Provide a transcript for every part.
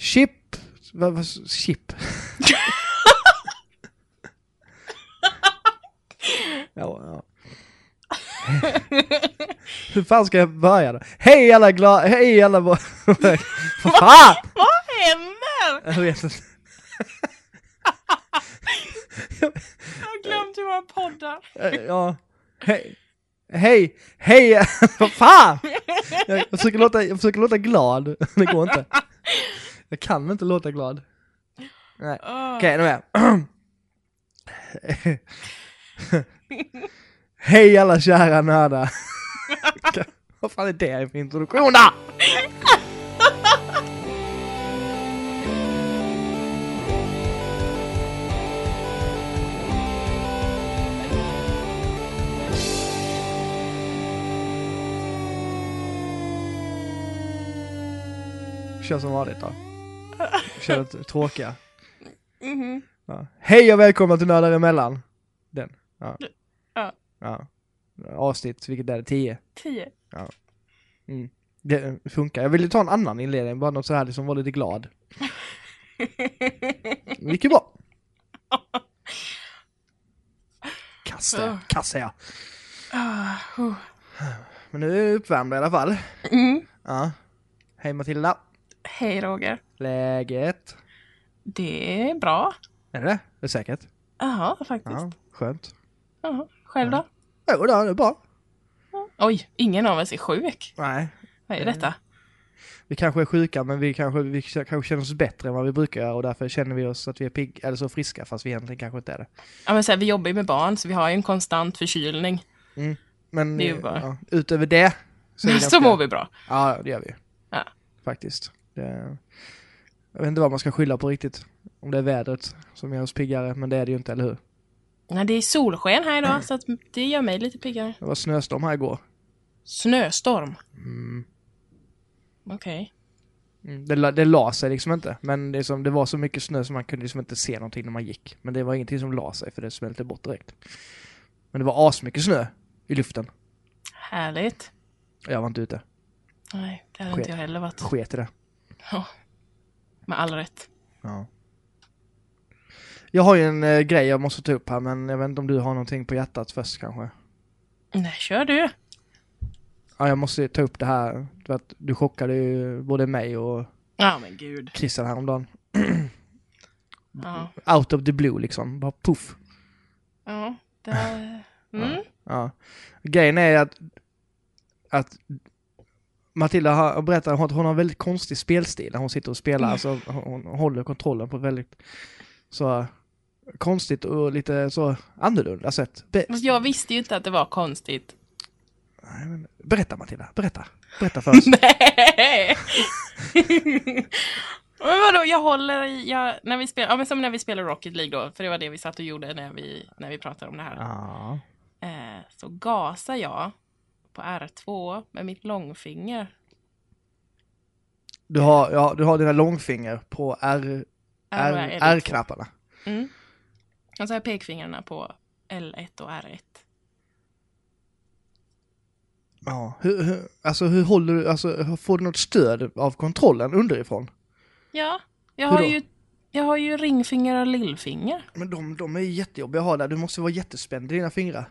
Chip. Vad, vad, chip? ja, ja. Hur fan ska jag börja då? Hej alla glada, hej alla Vad fan! Vad händer? Jag vet inte. Jag har glömt hur man poddar. Eh, Ja. Hej. Hej, hej, vad fan! Jag försöker, låta, jag försöker låta glad, det går inte. Jag kan inte låta glad. Nej. Åh. Okej, nu är. Hej alla kära nördar. Vad fan är det för introduktion då? Kör som vanligt då. Ett tråkiga. Mhm. Ja. Hej och välkomna till Nördar emellan. Den. Ja. Ja. ja. Avsnitt, vilket är det? 10? Tio. Mm. Det funkar. Jag ville ta en annan inledning, bara något så här liksom var lite glad. Det gick ju bra. Kassa, Ja. kassa ja. Ah, oh. Men nu är vi uppvärmda i alla fall. mm. Ja. Hej Matilda. Hej Roger. Läget? Det är bra. Är det det? Är det säkert? Jaha, faktiskt. Ja, skönt. Jaha. Själv då? Jo då, det är bra. Oj, ingen av oss är sjuk. Nej, Vad är detta? vi kanske är sjuka men vi kanske, vi kanske känner oss bättre än vad vi brukar göra och därför känner vi oss att vi är pigg, eller så friska fast vi egentligen kanske inte är det. Ja, men så här, vi jobbar ju med barn så vi har ju en konstant förkylning. Men Det är ju eh, bara- ja, utöver det så, Så ganska- mår vi bra. Ja, det gör vi. Ja. Faktiskt. Det, jag vet inte vad man ska skylla på riktigt. Om det är vädret som gör oss piggare, men det är det ju inte, eller hur? Nej, det är solsken här idag så att det gör mig lite piggare. Det var snöstorm här igår. Snöstorm. Mm. Okej. Mm. Det, det la sig liksom inte, men det, som, det var så mycket snö som man kunde liksom inte se någonting när man gick. Men det var ingenting som la sig, för det smälte bort direkt. Men det var asmycket snö i luften. Härligt. Jag var inte ute. Nej, det hade Sket. inte jag heller varit. Sket i det. Ja. Med all rätt. Ja. Jag har ju en eh, grej jag måste ta upp här, men jag vet inte om du har någonting på hjärtat först kanske? Nej, kör du. Ja, jag måste ta upp det här. För att du chockade ju både mig och Ja, men gud. Christian häromdagen. Ja. Out of the blue liksom. Bara puff. Ja, det. Mm. Ja. Grejen är att, att Matilda har berättat att hon har en väldigt konstig spelstil när hon sitter och spelar. Mm. Alltså, hon håller kontrollen på ett väldigt så konstigt och lite så annorlunda sätt. Be- jag visste ju inte att det var konstigt. Nej, men berätta Matilda, berätta. Berätta för oss. Nej! men vadå, jag håller jag, när vi spelar, ja men som när vi spelar Rocket League då, för det var det vi satt och gjorde när vi, när vi pratade om det här. ja. Eh, så gasar jag på R2 med mitt långfinger. Du har, ja, du har dina långfinger på R, R och R, L2. R-knapparna. Mm. Och så har jag pekfingrarna på L1 och R1. Ja. Hur, hur, alltså hur håller du, alltså får du något stöd av kontrollen underifrån? Ja, jag har, ju, jag har ju ringfinger och lillfinger. Men de, de är jättejobbiga att ha där, du måste vara jättespänd i dina fingrar.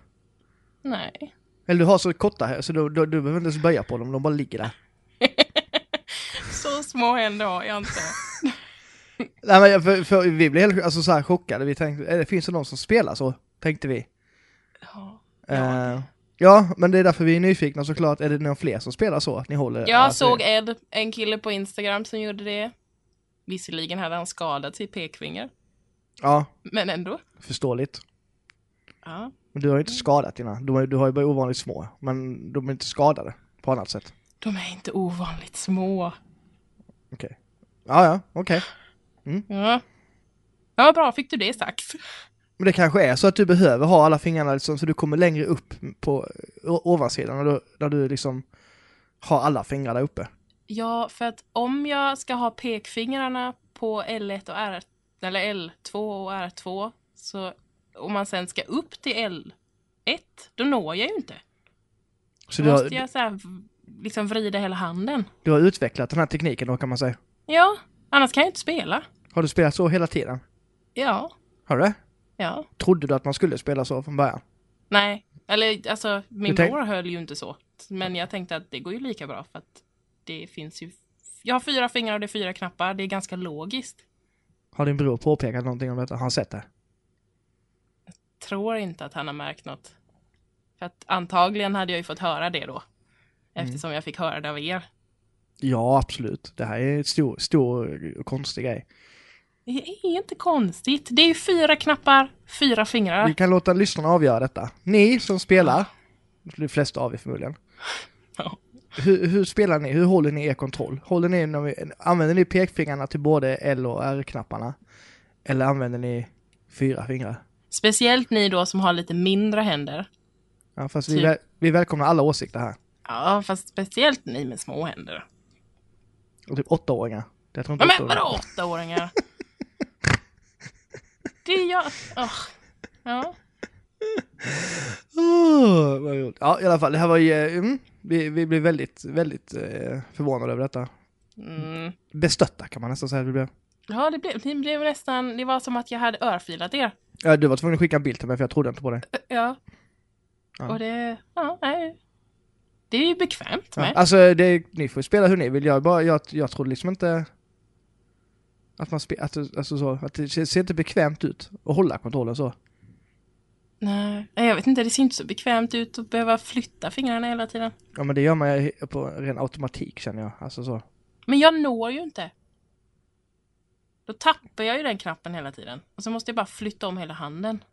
Nej. Eller du har så korta här så du, du, du behöver inte ens böja på dem, de bara ligger där. Så små händer har jag inte. Nej men för, för vi blev helt alltså, så här chockade, vi tänkte, finns det någon som spelar så? Tänkte vi. Ja, Eh, ja, men det är därför vi är nyfikna såklart. Är det någon fler som spelar så? Att ni håller? Jag alltså, såg Ed, en kille på Instagram som gjorde det. Visserligen hade han skadat sitt pekfinger, Ja, men ändå. förståeligt. Ja. Du har ju inte skadat dina, du har, du har ju bara ovanligt små. Men de är inte skadade på annat sätt. De är inte ovanligt små. Okej. Ja, ja, okej. Ja. Ja, bra, fick du det sagt. Men det kanske är så att du behöver ha alla fingrarna liksom, så du kommer längre upp på ovansidan när du, när du liksom har alla fingrar där uppe. Ja, för att om jag ska ha pekfingrarna på L1 och R, eller L2 och R2, så om man sen ska upp till L1, då når jag ju inte. Så Då måste har, jag så här, liksom vrida hela handen. du har utvecklat den här tekniken då kan man säga. Ja, Annars kan jag inte spela. Har du spelat så hela tiden? Ja, Har du ja. Trodde du att man skulle spela så från början? Nej, eller alltså min tänk- bror höll ju inte så. Men jag tänkte att det går ju lika bra för att det finns ju... Jag har fyra fingrar och det är fyra knappar. Det är ganska logiskt. Har din bror påpekat någonting om detta? Har han sett det? Tror inte att han har märkt något. För att antagligen hade jag ju fått höra det då. Eftersom jag fick höra det av er. Ja, absolut. Det här är en stor, stor och konstig grej. Det är inte konstigt. Det är fyra knappar, fyra fingrar. Vi kan låta lyssnarna avgöra detta. Ni som spelar, de flesta av er förmodligen. Ja. Hur, hur spelar ni? Hur håller ni er kontroll? Håller ni, när vi- använder ni pekfingrarna till både L och R-knapparna? Eller använder ni fyra fingrar? Speciellt ni då som har lite mindre händer. Ja, fast vi, Typ. väl, vi välkomnar alla åsikter här. Ja, fast speciellt ni med små händer. Och typ åttaåringar. Jag tror inte men vadå åttaåringar? Det är jag... Åh. Ja. Åh, vad roligt. Ja, i alla fall, det här var ju, eh, mm, vi, vi blev väldigt, väldigt eh, förvånade över detta. Mm. Bestötta kan man nästan säga att vi blev. Ja, det blev, det blev nästan... Det var som att jag hade örfilat er. Ja, du var tvungen att skicka en bild till mig för jag trodde inte på det. Ja. Ja. Och det... Ja, nej. Det är ju bekvämt Ja, med. alltså, det, ni får spela hur ni vill. Jag, bara, jag, jag trodde liksom inte att man spelar, alltså så, att det ser ser inte bekvämt ut att hålla kontrollen så. Nej, jag vet inte. Det ser inte så bekvämt ut att behöva flytta fingrarna hela tiden. Ja, men det gör man ju på ren automatik känner jag. Alltså så. Men jag når ju inte. Då tappar jag ju den knappen hela tiden. Och så måste jag bara flytta om hela handen.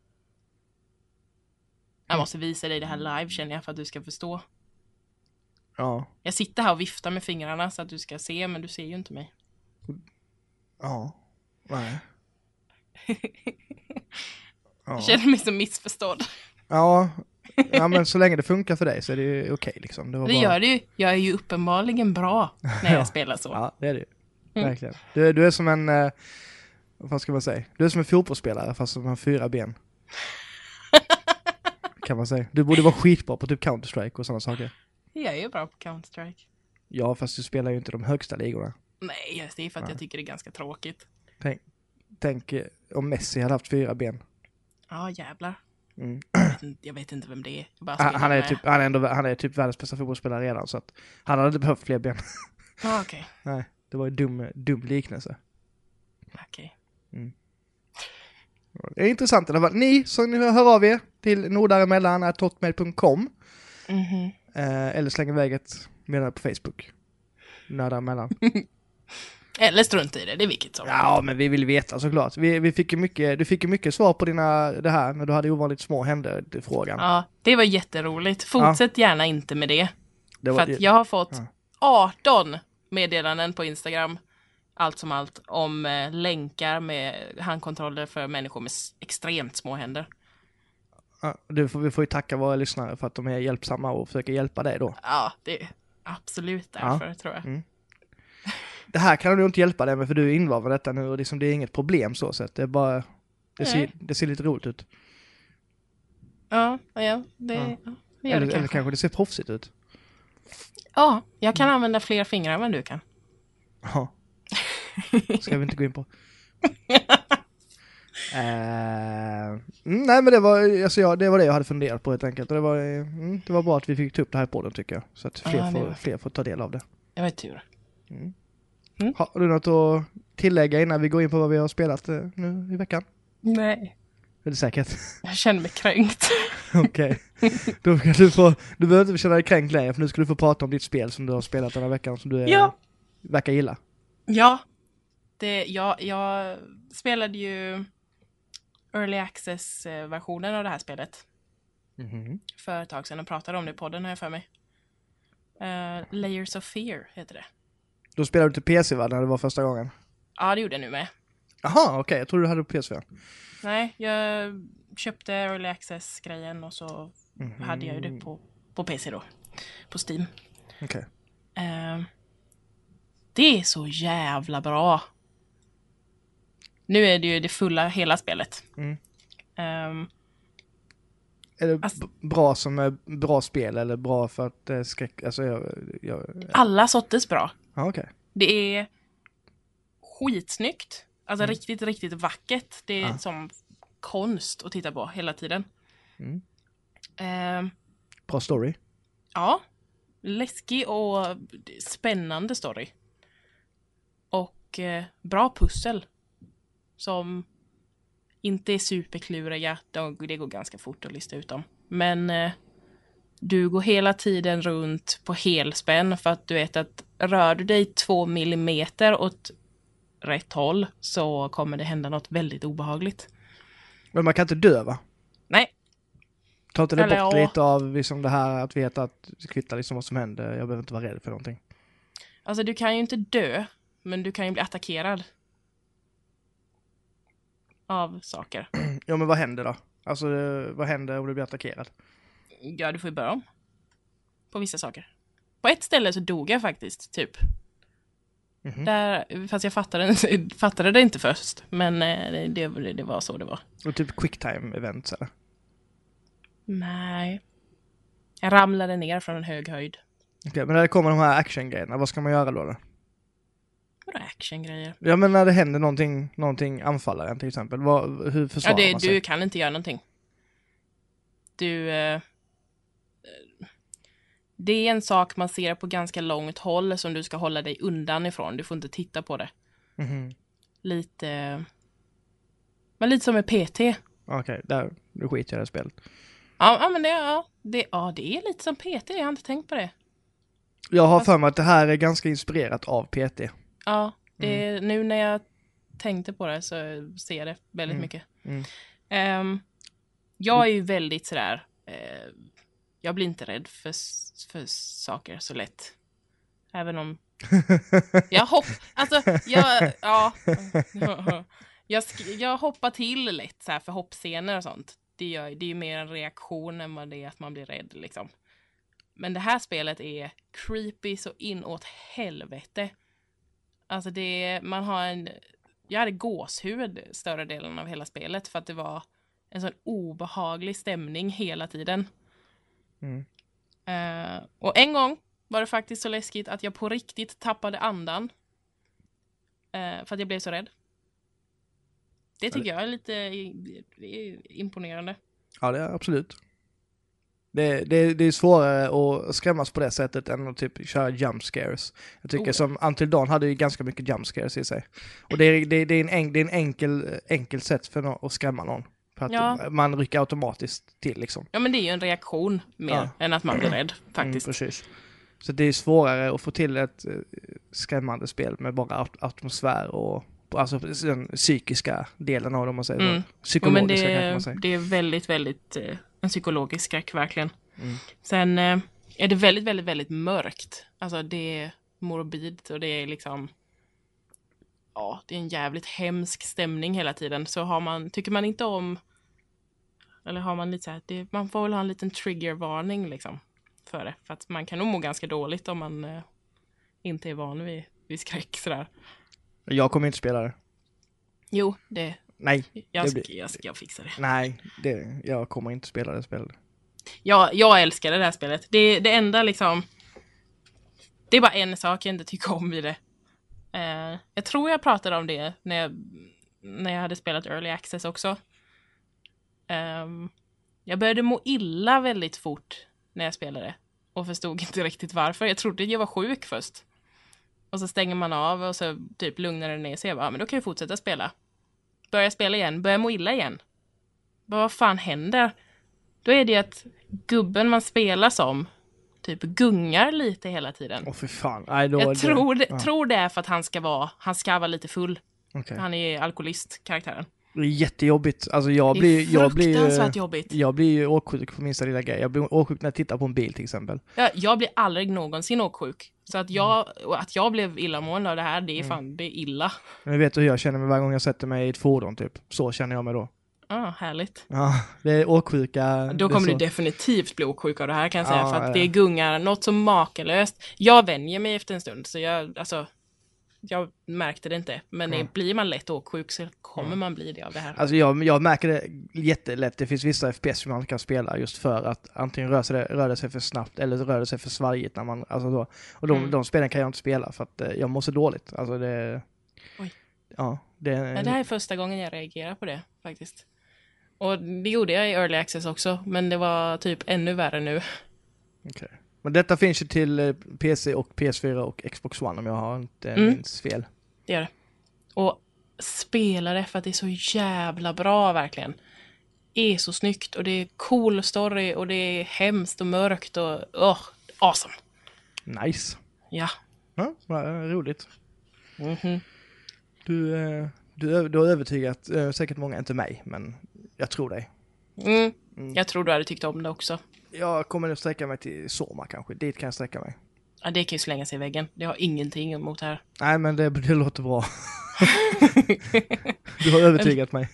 Jag måste visa dig det här live känner jag för att du ska förstå. Ja. Jag sitter här och viftar med fingrarna så att du ska se, men du ser ju inte mig. Ja. Nej. Ja. Jag känner mig så missförstådd. Ja. ja, men så länge det funkar för dig så är det ju okej liksom. Det, Det bara... gör det ju. Jag är ju uppenbarligen bra när jag spelar så. Ja, det är det ju. Mm. Verkligen. Du, du är som en, eh, vad ska man säga? Du är som en fotbollsspelare fast som har fyra ben. kan man säga. Du borde vara skitbra på typ Counter-Strike och sådana saker. Jag är ju bra på Counter-Strike. Ja, fast du spelar ju inte de högsta ligorna. Nej, just det är för att jag tycker det är ganska tråkigt. Tänk, tänk eh, om Messi hade haft fyra ben. Ja, jävlar. Mm. Jag vet, inte, jag vet inte vem det är. Han, spelar han, är typ, han, är ändå, han är typ världens bästa fotbollsspelare redan så att han hade inte behövt fler ben. Okej. Nej, det var en dum, dum liknelse. Okej. Det är intressant i alla fall. Ni som hör av er till nordaremellan.hotmail.com Mhm. eh, eller släng iväg ett meddelande på Facebook. Nördaremellan. Eller strunt i det, det är vilket som. Ja, men vi vill veta såklart. Vi, vi fick ju mycket, du fick ju mycket svar på dina, det här när du hade ovanligt små händer-frågan. Ja, det var jätteroligt. Fortsätt gärna inte med det. det För att jag har fått 18 meddelanden på Instagram, allt som allt, om eh, länkar med handkontroller för människor med extremt små händer. ja, du får, vi får ju tacka våra lyssnare för att de är hjälpsamma och försöker hjälpa dig då. Ja, det är absolut därför, tror jag. Mm. Det här kan du inte hjälpa dig med för du är involverad i detta nu och liksom, det är inget problem så sett. Det är bara, det ser, det ser lite roligt ut. Ja, ja, det, Ja. ja. det gör Eller, det eller kanske. kanske det ser proffsigt ut. Ja, jag kan använda fler fingrar än vad du kan. Ja. Ska vi inte gå in på. Mm, nej men det var, alltså, ja, det var det jag hade funderat på helt enkelt. Och det, var, mm, det var bra att vi fick ta upp det här i podden tycker jag. Så att fler, Ja, får, fler får ta del av det. Det var tur. Har du något att tillägga innan vi går in på vad vi har spelat eh, nu i veckan? Nej. Är det säkert? Jag känner mig kränkt. Okej. Då kan du få, du behöver inte känna dig kränkt längre för nu ska du få prata om ditt spel som du har spelat den här veckan som du är, Ja. verkar gilla. Ja. Det, jag, jag spelade ju Early Access-versionen av det här spelet Mhm. för ett tag sedan och pratade om det i podden har jag för mig. Eh, Layers of Fear heter det. Då spelade du till PC va, när det var första gången? Ja, det gjorde jag nu med. Jaha, okej, jag trodde du hade på PS4. Nej, jag köpte Early Access-grejen och så Mhm. hade jag ju det på, på PC då. På Steam. Okej. Eh, det är så jävla bra. Nu är det ju det fulla hela spelet. Mm. Ehm, Är det Alltså- bra som är bra spel eller bra för att det är skräck, alltså jag, jag, alla sorters bra. ja okej. Det är skitsnyggt. Alltså riktigt, riktigt vackert. Det är Ja. som konst att titta på hela tiden. Mm. Eh, Bra story. ja, läskig och spännande story. Och eh, bra pussel. Som inte är superkluriga. De, det går ganska fort att lista ut dem. Men eh, du går hela tiden runt på helspänn för att du vet att rör du dig två millimeter åt rätt håll så kommer det hända något väldigt obehagligt. Men man kan inte dö va? Nej, Tar inte det Eller bort ja. lite av liksom det här att veta att det kvittar liksom vad som händer, jag behöver inte vara rädd för någonting. alltså du kan ju inte dö, men du kan ju bli attackerad. Av saker. Ja men vad händer då? Alltså vad händer om du blir attackerad? Ja, du får ju börja om. På vissa saker. På ett ställe så dog jag faktiskt, typ. Mhm. Där, fast jag fattade, fattade det inte först. Men eh, det, det, var så det var. Och typ quicktime events eller? Nej. Jag ramlade ner från en hög höjd. Okej, men när det kommer de här actiongrejerna, vad ska man göra då? då? Vadå actiongrejer? Ja men när det händer någonting, någonting anfaller en till exempel, vad, hur Ja, försvarar det, man sig? du kan inte göra någonting. Du... Eh, det är en sak man ser på ganska långt håll som du ska hålla dig undan ifrån. Du får inte titta på det. Mhm. Lite... Men lite som med PT. Okej, där, nu skiter jag i spelet. Ja, ja men det, ja, det, ja, det är lite som PT. Jag har inte tänkt på det. Jag har Alltså- för mig att det här är ganska inspirerat av PT. Ja, det, Mm. nu när jag tänkte på det så ser jag det väldigt Mm. mycket. Mm. Ehm, jag är ju väldigt sådär, eh, jag blir inte rädd för, för saker så lätt. Även om jag hopp, alltså jag, ja. Jag, jag hoppar till lätt så här för hoppscener och sånt. Det, gör, det är ju mer en reaktion än vad det är att man blir rädd liksom. Men det här spelet är creepy så inåt helvete. Alltså det är, man har en, jag hade gåshud större delen av hela spelet för att det var en sån obehaglig stämning hela tiden. Mm. Eh, och en gång var det faktiskt så läskigt att jag på riktigt tappade andan. Eh, för att jag blev så rädd. Det tycker jag är lite imponerande. Ja, det är absolut. Det, det, det är svårare att skrämmas på det sättet än att typ köra jump scares. Jag tycker Oh, som Until Dawn hade ju ganska mycket jump scares i sig. Och det är, det, det är en, det är en enkel, enkel sätt för att skrämma någon. För att Ja. man rycker automatiskt till liksom. Ja men det är ju en reaktion mer Ja. än att man blir rädd Mm, faktiskt. precis. Så det är svårare att få till ett eh, skrämmande spel med bara at- atmosfär och alltså den psykiska delen av det om man säger Mm. Jo, Psykologiska men det, kanske man säger. det är väldigt, väldigt eh, en psykologisk skräck verkligen. Mm. Sen eh, är det väldigt, väldigt, väldigt mörkt. Alltså det är morbid och det är liksom Ja, det är en jävligt hemsk stämning hela tiden. Så har man, tycker man inte om eller har man lite så här, det, man får väl ha en liten triggervarning liksom för det. För att man kan nog må ganska dåligt om man eh, inte är van vid, vid skräck sådär. Jag kommer inte spela det. Jo, det, Nej, jag, Det ska, blir- jag, ska, jag fixar det. nej, det, jag kommer inte spela det spelet. Jag, jag älskar det här spelet. Det, det enda liksom... Det är bara en sak jag inte tycker om i det. Eh, jag tror jag pratade om det när jag, när jag hade spelat Early Access också. Ehm, jag började må illa väldigt fort när jag spelade. Och förstod inte riktigt varför. Jag trodde jag var sjuk först. Och så stänger man av och så typ lugnar det ner sig. Jag bara, "Ja, men då kan jag fortsätta spela. Börjar spela igen, börjar må illa igen. Bara, vad fan händer? Då är det att gubben man spelar som typ gungar lite hela tiden. Åh för fan. Nej, då, Jag det, tror det, ja. tror det är för att han ska vara, han ska vara lite full. Okej. Han är alkoholist, karaktären. Det är jättejobbigt. Alltså jag blir, jag blir, jobbigt. jag blir ju åksjuk på minsta lilla grej. Jag blir åksjuk när jag tittar på en bil till exempel. Jag, jag blir aldrig någonsin åksjuk. Så att jag, Mm. att jag blev illamående av det här, det är fan, det är illa. Men du vet hur jag känner mig varje gång jag sätter mig i ett fordon typ. Så känner jag mig då. Ah, härligt. Ja, det är åksjuka. Då kommer så. du definitivt bli åksjuk av det här kan jag säga. Ja, för att ja. det gungar något så makalöst. Jag vänjer mig efter en stund, så jag, alltså, jag märkte det inte. Men Mm. blir man lätt åksjuk så kommer man bli det av det här. Alltså jag, jag märker det jättelätt. Det finns vissa FPS som man inte kan spela just för att antingen rör, sig rör det sig för snabbt eller rör det sig för svajigt när man, alltså så. Och de, Mm. de spelen kan jag inte spela för att eh, jag mår så dåligt. Alltså det... Oj. ja, det är... Det här är första gången jag reagerar på det faktiskt. Och det gjorde jag i Early Access också, men det var typ ännu värre nu. okej. Men detta finns ju till eh, PC och PS4 och Xbox One om jag har inte Mm. minns fel. Det gör det. Och spela det för att det är så jävla bra verkligen. är så snyggt och det är cool story och det är hemskt och mörkt och oh, awesome. Nice. Ja. Ja, vad roligt. Mhm. Du, eh, du, du har övertygat eh, säkert många, inte mig, men jag tror dig. Mm. Jag tror du hade tyckt om det också. Jag kommer nog sträcka mig till Soma kanske, dit kan jag sträcka mig. Ja, det kan ju slänga sig i väggen. Det har ingenting emot här. Nej men det, det låter bra. du har övertygat mig.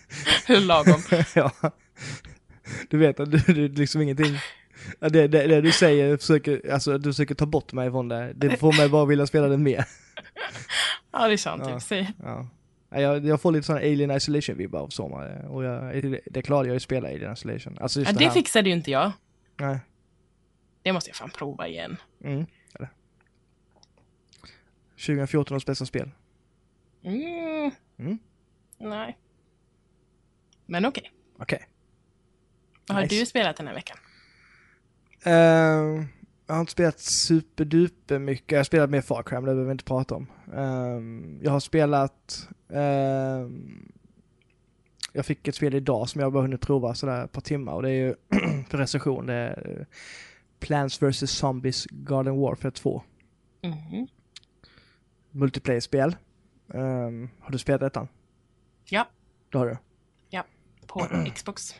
Lagom. ja. Du vet att du, du liksom ingenting. Det, det, det du säger försöker, alltså du försöker ta bort mig från det. Det får mig bara vilja spela det mer. Ja, det är sant i Ja. och för sig. Ja. Ja, Jag, jag får lite sån Alien Isolation-vibbar av Sommar och jag, det, det klarade jag ju att spela Alien Isolation. Alltså just Ja, det, det fixade ju inte jag. Nej. Det måste jag fan prova igen. Mm. Eller. 2014 års bästa spel. Mm. Mm. Nej. Men okej. Okej. Vad har Nice. du spelat den här veckan? Ehm, jag har inte spelat superduper mycket. Jag har spelat mer Far Cry, men det behöver vi inte prata om. Ehm, jag har spelat... ehm, jag fick ett spel idag som jag bara hunnit prova sådär ett par timmar och det är ju för recension. Det är eh, Plants vs Zombies Garden Warfare 2. Mhm. Multiplayer-spel. Ehm, har du spelat detta? Ja, Det har du. på Xbox.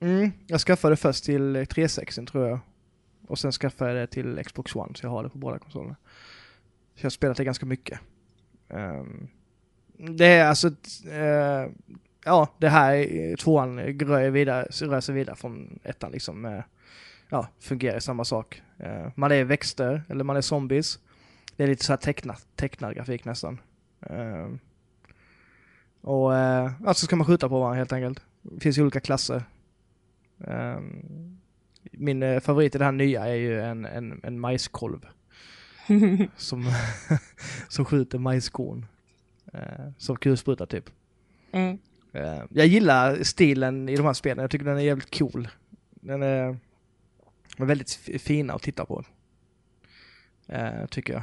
Mm, jag skaffade först till eh, 360 tror jag. Och sen skaffade jag det till Xbox One, så jag har det på båda konsolerna. Så jag har spelat det ganska mycket. Um, det är alltså, Uh, ja, det här tvåan rör, vidare, rör sig vidare från ettan liksom. Uh, ja, fungerar i samma sak. Uh, man är växter, eller man är zombies. Det är lite så här tecknad, tecknad grafik nästan. Ehm, och så alltså ska man skjuta på varandra helt enkelt. Det finns ju olika klasser. Um, min eh, favorit i det här nya är ju en, en, en majskolv som, som skjuter majskorn. Uh, som kulsprutar typ. Mm. Eh, jag gillar stilen i de här spelen, jag tycker den är jävligt cool. Den är, är väldigt fina att titta på. Eh, tycker jag.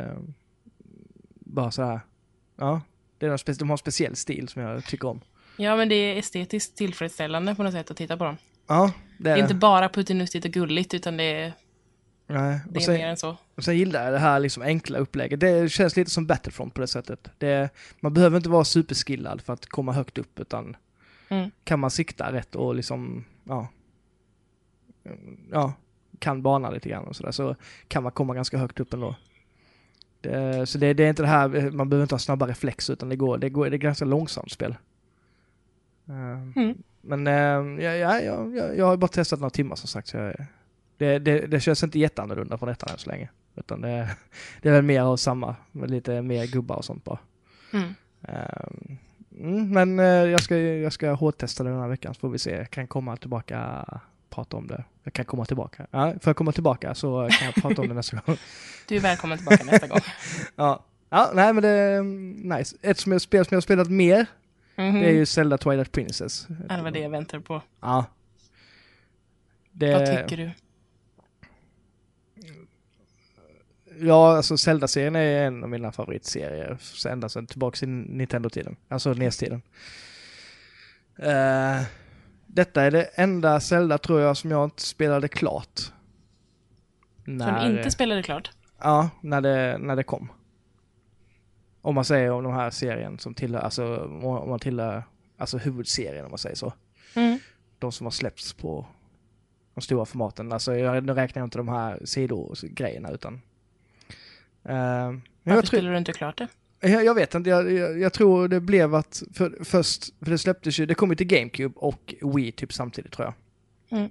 Eh, bara så här. ja. Det är spec- de har en speciell stil som jag tycker om. Ja, men det är estetiskt tillfredsställande på något sätt att titta på dem. Ja, det Det är är inte bara puttinuttigt och gulligt, utan det är, Nej. det är sen, mer än så. Och sen gillar jag det här liksom enkla upplägget. Det känns lite som Battlefront på det sättet. Det, man behöver inte vara superskillad för att komma högt upp utan Mm. kan man sikta rätt och liksom, ja, ja, kan bana lite grann och sådär så kan man komma ganska högt upp ändå. Det, så det, det är inte det här, man behöver inte ha snabba reflexer utan det går, det går, det är ganska långsamt spel. Eh, Mm. Men eh, ja, ja, ja, ja, jag har bara testat några timmar som sagt. Så jag, det, det, det känns inte jätteannorlunda från ettan än så länge. Utan det, det är väl mer av samma, med lite mer gubbar och sånt bara. Mm. Ehm, mm, men eh, jag ska, jag ska hårdtesta det den här veckan så får vi se. Jag kan komma tillbaka prata om det. Jag kan komma tillbaka. Ja, får jag komma tillbaka så kan jag prata om det nästa gång. Du är välkommen tillbaka nästa gång. Ja, ja nej men det är mm, nice. Ett som jag, spel som jag har spelat mer, Mhm. det är ju Zelda Twilight Princess. Ja, det var det jag väntade på. Ja. Det, Vad tycker du? Ja, alltså Zelda-serien är en av mina favoritserier. Ända sedan tillbaka till Nintendo-tiden. Alltså NES-tiden. Eh, detta är det enda Zelda tror jag som jag inte spelade klart. Som inte spelade klart? Ja, när det, när det kom. Om man säger om de här serien som tillhör, alltså om man tillhör, alltså huvudserien om man säger så. Mm. De som har släppts på de stora formaten. Alltså jag, nu räknar jag inte de här sidogrejerna utan. Uh, Varför jag, tror, du inte klart det? jag, jag vet inte, jag, jag, jag tror det blev att för, först, för det släpptes ju, det kom ju till GameCube och Wii typ samtidigt tror jag. Mm.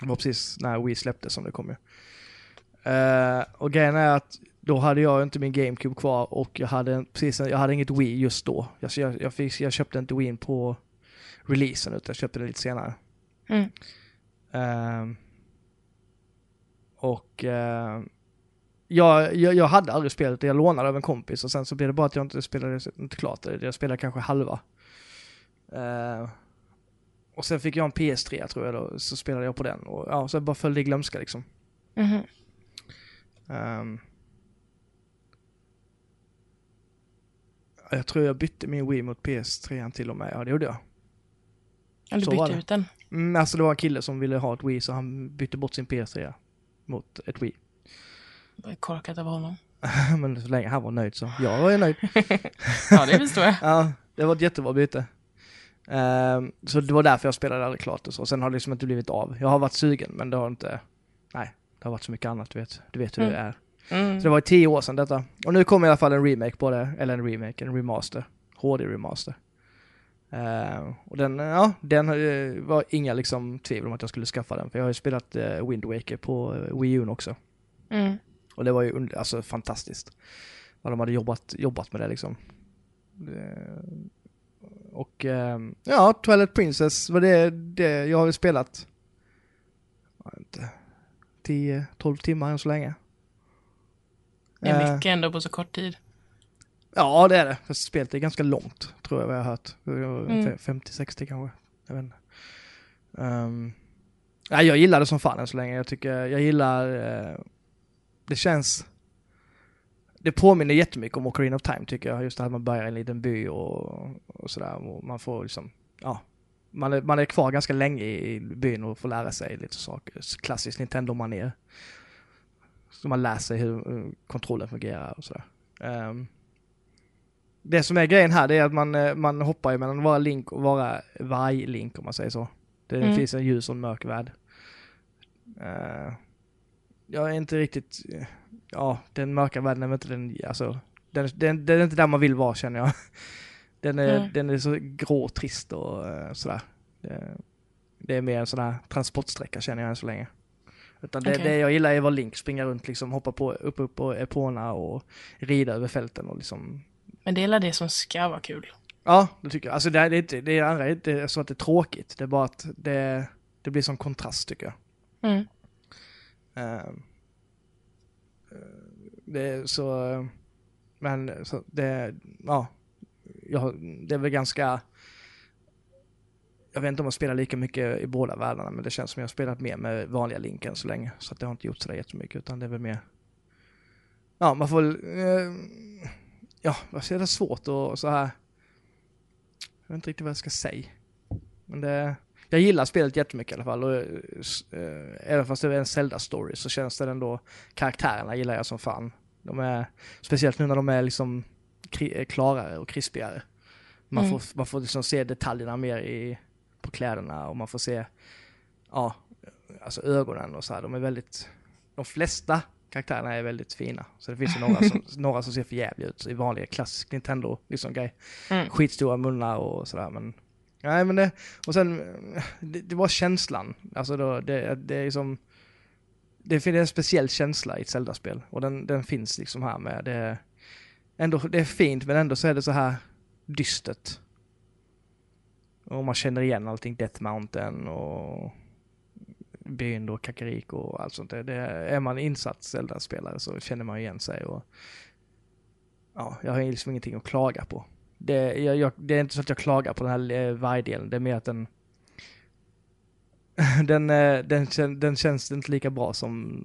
Det var precis när Wii släpptes som det kom ju. Eh, och grejen är att då hade jag inte min GameCube kvar och jag hade, precis, jag hade inget Wii just då. Jag, jag, jag, fick, jag köpte inte Wii på releasen utan jag köpte det lite senare. Mm. Ehm, och ehm, jag, jag, jag hade aldrig spelat det, jag lånade av en kompis och sen så blev det bara att jag inte spelade inte klart det. Jag spelade kanske halva. Eh, och sen fick jag en PS3 tror jag då, så spelade jag på den och ja, så bara föll det i glömska liksom. Mhm. Ehm. Jag tror jag bytte min Wii mot PS3 till och med, ja det gjorde jag. Ja, du Så bytte det. ut den. Mm, alltså det var en kille som ville ha ett Wii så han bytte bort sin PS3 mot ett Wii. Det var korkat av honom. Men så länge han var nöjd så jag var ju nöjd. Ja, det förstår jag. Ja, det var ett jättebra byte. Ehm, så det var därför jag spelade aldrig klart och så. Sen har det liksom inte blivit av. Jag har varit sugen men det har inte, nej, det har varit så mycket annat du vet. Du vet hur det Mm. är. Mm. Så det var tio år sedan detta. Och nu kommer i alla fall en remake på det, eller en remake, en remaster. HD remaster. Ehm, och den, ja, den eh, var inga liksom tvivel om att jag skulle skaffa den. För jag har ju spelat uh, Wind Waker på uh, Wii U också. Mm. Och det var ju alltså fantastiskt. Vad de hade jobbat, jobbat med det liksom. Och ehm, ja, Twilight Princess var det, det jag har ju spelat. Inte, 10-12 timmar än så länge. Det är Eh, mycket ändå på så kort tid. Ja, det är det. Spelet är ganska långt, tror jag vad jag har hört. Mm. 50-60 kanske. Jag vet inte. Um, ja, jag gillar det som fan än så länge. Jag tycker, jag gillar, eh, det känns, det påminner jättemycket om Ocarina of Time tycker jag. Just det här man börjar i en liten by och, och sådär. Och man får liksom, ja. Man är, man är kvar ganska länge i byn och får lära sig lite saker. Klassiskt Nintendo-manér. Så man lär sig hur kontrollen fungerar och sådär. Ehm, det som är grejen här det är att man, eh, man hoppar ju mellan att vara Link och vara varg-Link om man säger så. Det Mm. finns en ljus och en mörk värld. Eh, jag är inte riktigt, ja den mörka världen är inte den, alltså, den, den, den är inte där man vill vara känner jag. Den är, Nej. den är så grå och trist och eh, sådär. Det, det är mer en sån här transportsträcka känner jag än så länge. Utan det, Okej. det jag gillar är att vara Link, springa runt liksom, hoppa på, upp, upp på Epona och rida över fälten och liksom Men det är det som ska vara kul. Ja, det tycker jag. Alltså det är, inte, det är andra inte så att det är tråkigt. Det är bara att det, det blir som kontrast tycker jag. Mm. Eh, det är så, eh, men så det, ja, jag, det är väl ganska, jag vet inte om jag spelar lika mycket i båda världarna, men det känns som jag har spelat mer med vanliga Link än så länge. Så att det har inte gjort sådär jättemycket, utan det är väl mer, ja, man får eh, ja, vad säger det svårt och så här, jag vet inte riktigt vad jag ska säga. Men det, jag gillar spelet jättemycket i alla fall. Och, eh, även fast det är en Zelda-story så känns det ändå, karaktärerna gillar jag som fan. De är, speciellt nu när de är liksom klarare och krispigare. Man Mm. får, man får liksom se detaljerna mer i, på kläderna och man får se, ja, alltså ögonen och så här. De är väldigt, de flesta karaktärerna är väldigt fina. Så det finns ju några som, några som ser för jävliga ut i vanliga klassisk Nintendo liksom grej Mm. skitstora munnar och sådär men Nej men det, och sen, det, det var känslan. Alltså då, det, det är som Det finns en speciell känsla i ett Zelda-spel och den, den finns liksom här med det Ändå, det är fint men ändå så är det så här dystert. Och man känner igen allting, Death Mountain och byn då, Kakariko och allt sånt där. Det, är man insatt Zelda-spelare så känner man igen sig och Ja, jag har liksom ingenting att klaga på. Det, jag, jag, det är inte så att jag klagar på den här eh, vargdelen, det är mer att den den, eh, den, den, den känns inte lika bra som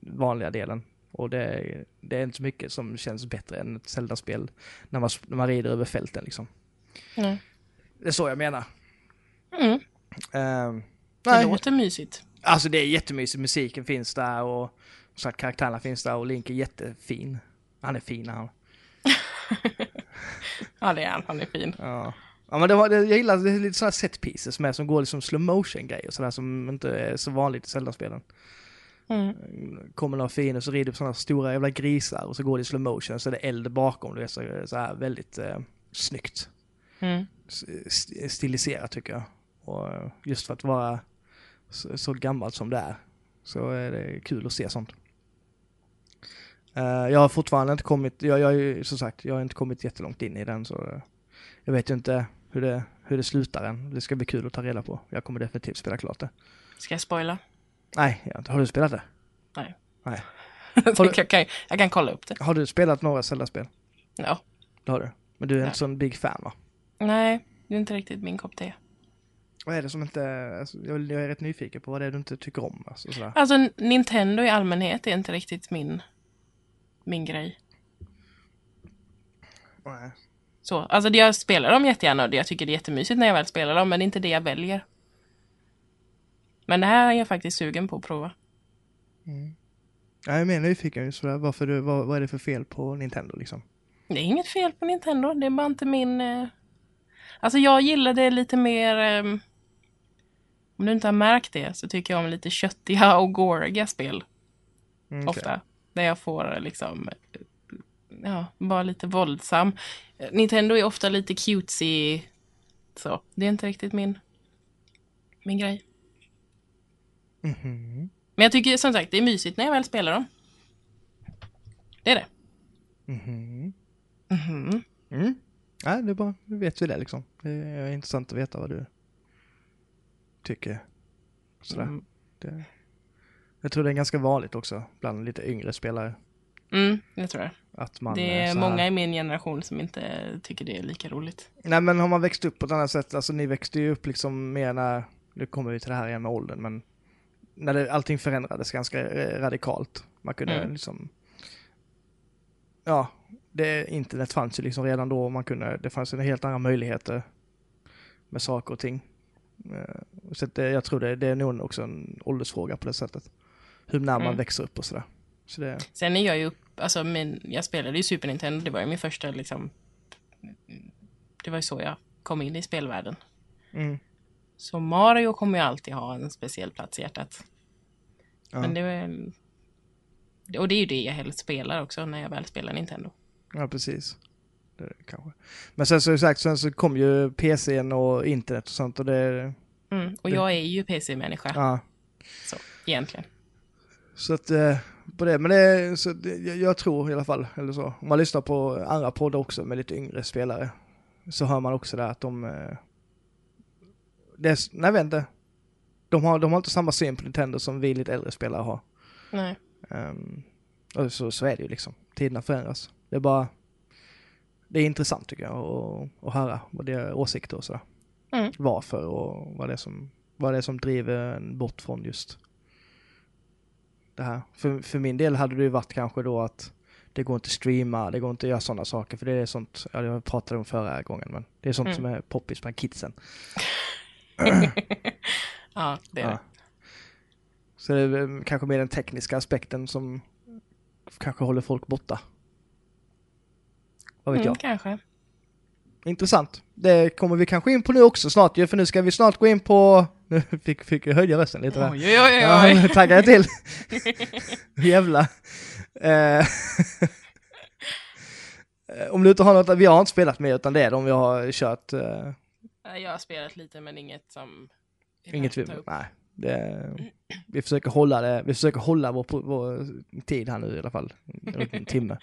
vanliga delen. Och det, är- det är inte så mycket som känns bättre än ett Zelda-spel när man, när man rider över fälten liksom. Nej. Det är så jag menar. Mm. Ehm, Det låter mysigt. alltså det är jättemysigt, musiken finns där och så att karaktärerna finns där och Link är jättefin. Han är fin han. Ja, det är han. Han är fin. Ja. Ja men det var, det, jag gillar det är lite sådana set pieces med som går liksom slow motion grejer sådär som inte är så vanligt i Zelda-spelen. Mm. Kommer några fiender så rider på sådana stora jävla grisar och så går det i slow motion så är det eld bakom. Det är så, så här väldigt eh, snyggt. Mm. Stiliserat tycker jag. Och eh, just för att vara så, så gammalt som det är så är det kul att se sånt. Eh, jag har fortfarande inte kommit, jag, jag, som sagt, jag har inte kommit jättelångt in i den så eh, jag vet ju inte hur det, hur det slutar än. Det ska bli kul att ta reda på. Jag kommer definitivt spela klart det. Ska jag spoila? Nej, har du spelat det? Nej. Nej. Har du- jag, kan, jag kan kolla upp det. Har du spelat några Zelda-spel? Ja. Det har du. Men du är Ja. inte sån big fan va? Nej, det är inte riktigt min kopp te. Vad är det som inte, alltså, jag, jag är rätt nyfiken på vad det är du inte tycker om. Alltså, sådär. Alltså Nintendo i allmänhet är inte riktigt min, min grej. Nej. Så, alltså jag spelar dem jättegärna och jag tycker det är jättemysigt när jag väl spelar dem, men det är inte det jag väljer. Men det här är jag faktiskt sugen på att prova. Jag är mer nyfiken just sådär, varför du, vad, vad är det för fel på Nintendo liksom? Det är inget fel på Nintendo, det är bara inte min... Alltså jag gillar det lite mer... ehm, Om du inte har märkt det så tycker jag om lite köttiga och goriga spel. Mm, okej. Ofta. Där jag får liksom... eh, Ja, vara lite våldsam. Eh, Nintendo är ofta lite cutesy. Så, det är inte riktigt min... Min grej. Mhm. Men jag tycker som sagt det är mysigt när jag väl spelar dem. Det är det. Mhm. Mhm. Mm. Nej, det är bara, nu vet vi det liksom. Det är intressant att veta vad du tycker. Sådär. Mm. Det, jag tror det är ganska vanligt också bland lite yngre spelare. Mm, det tror jag. Att man Det är här- många i min generation som inte tycker det är lika roligt. Nej men har man växt upp på ett annat sätt, alltså ni växte ju upp liksom mer när, nu kommer vi till det här igen med åldern, men när det, allting förändrades ganska eh, radikalt. Man kunde Mm. liksom, ja, det, internet fanns ju liksom redan då och man kunde, det fanns ju helt andra möjligheter med saker och ting. Eh, Så det, jag tror det, det är nog också en åldersfråga på det sättet. Hur när man Mm. växer upp och sådär. Så det, Sen är jag ju upp, alltså min, jag spelade ju Super Nintendo, det var ju min första liksom, det var ju så jag kom in i spelvärlden. mm, Så Mario kommer ju alltid ha en speciell plats i hjärtat. ja. Men det och det är ju det jag helst spelar också när jag väl spelar Nintendo. Ja, precis. Det det kanske. Men sen så sagt, sen så kom ju PCn och internet och sånt och det, Mm. Och Det- jag är ju PC-människa, ja. så egentligen. Så att, eh, på det, men det, så jag, jag tror i alla fall, eller så, om man lyssnar på andra poddar också med lite yngre spelare, så hör man också där att de, eh, det är, nej jag vet inte, de har, de har inte samma syn på Nintendo som vi lite äldre spelare har. Nej. Ehm, och så, så är det ju liksom, tiderna förändras. Det är bara, det är intressant tycker jag att, att höra vad det är åsikter och sådär. Mm. Varför och vad det är som, vad det är som driver en bort från just det här. För, för min del hade det ju varit kanske då att det går inte att streama, det går inte att göra sådana saker för det är sånt, ja det pratade om förra gången men det är sånt Mm. som är poppis bland kidsen. Ja, det är Ja. det. Så det är kanske mer den tekniska aspekten som kanske håller folk borta. Vad vet Mm, jag? kanske. Intressant. Det kommer vi kanske in på nu också snart ju, för nu ska vi snart gå in på... Nu fick, fick jag höja rösten lite där. Oj, oj, oj, Ja, oj. nu taggar jag till. Jävlar. Eh, Om du inte har något, vi har inte spelat med utan det är de vi har kört. eh, Jag har spelat lite men inget som... inget vi, nej. Det, vi försöker hålla det, vi försöker hålla vår, vår tid här nu i alla fall. En timme.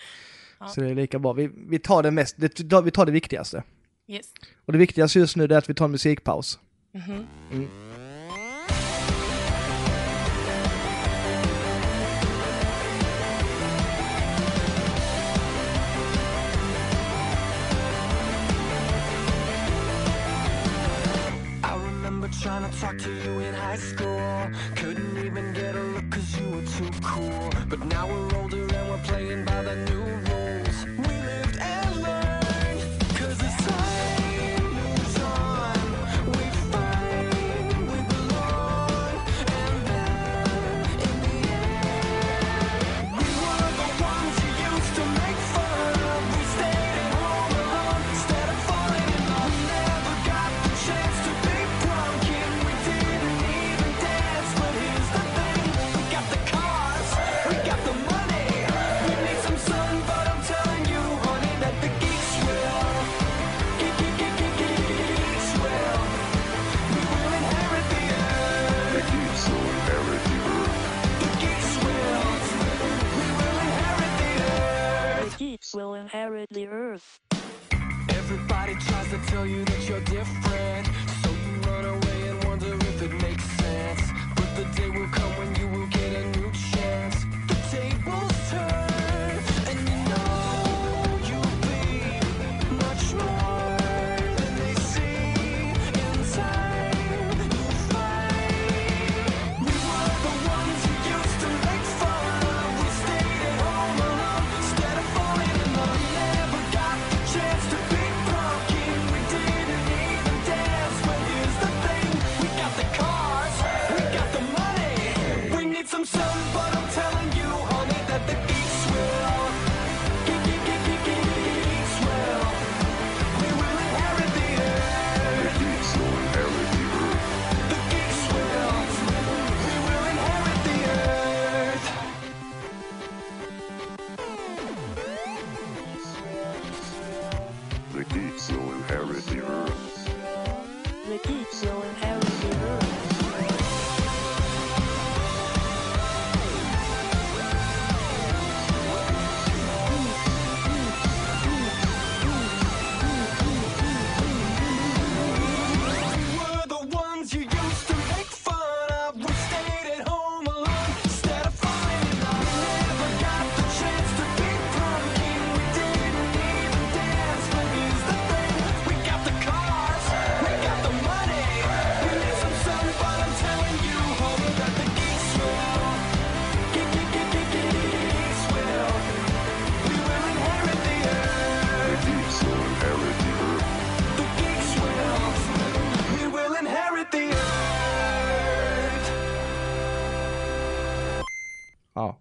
Ja. Så det är lika bra. Vi, vi tar det mest, det, vi tar det viktigaste. Yes. Och det viktigaste just nu är att vi tar en musikpaus. Mhm. I remember trying to talk to you in high school. Couldn't even get a look cause you were too cool. But now we're older and we're playing by the new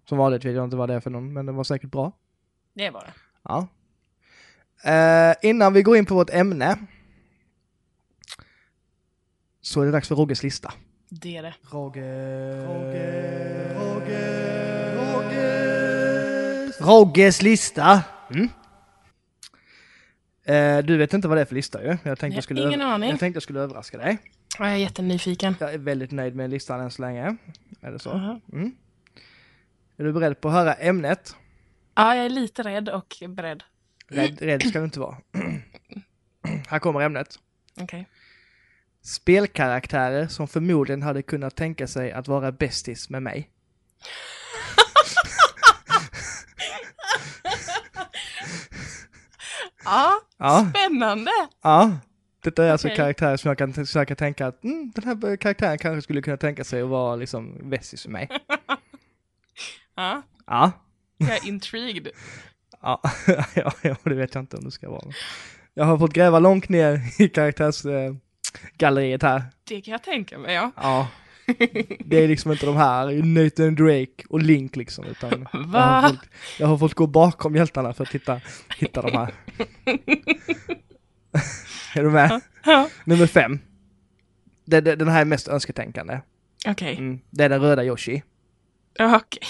Som vanligt vet jag inte vad det är för någon, men den var säkert bra. Det var det. Ja. Eh, innan vi går in på vårt ämne så är det dags för Rogges lista. Det är det. Rogge, Rogge, Rogge, Rogges... Rogges lista! Mm. Eh, du vet inte vad det är för lista ju. Jag tänkte Jag har jag skulle, ingen aning. jag tänkte jag skulle överraska dig. Ja, Jag är jättenyfiken. Jag är väldigt nöjd med listan än så länge. Är det så? Aha. Mm. Är du beredd på att höra ämnet? Ja, jag är lite rädd och beredd. Rädd, rädd ska du inte vara. Här kommer ämnet. Okej. Spelkaraktärer som förmodligen hade kunnat tänka sig att vara bästis med mig. Ja, Ja, spännande! ja. Detta är alltså Okej. karaktärer som jag kan försöka tänka att mm, den här karaktären kanske skulle kunna tänka sig att vara liksom bästis med mig. Ja, Ja. jag är intrigued. Ja, ja, det vet jag inte om det ska vara. Jag har fått gräva långt ner i karaktärsgalleriet här. Det kan jag tänka mig, ja. Ja. Det är liksom inte de här Nathan Drake och Link liksom, utan jag Va? har, fått, jag har fått gå bakom hjältarna för att hitta, hitta de här. är du med? Ja. Nummer fem. Det, det, den här är mest önsketänkande. Okej. Mm. Det är den röda Yoshi. Ja, Okej.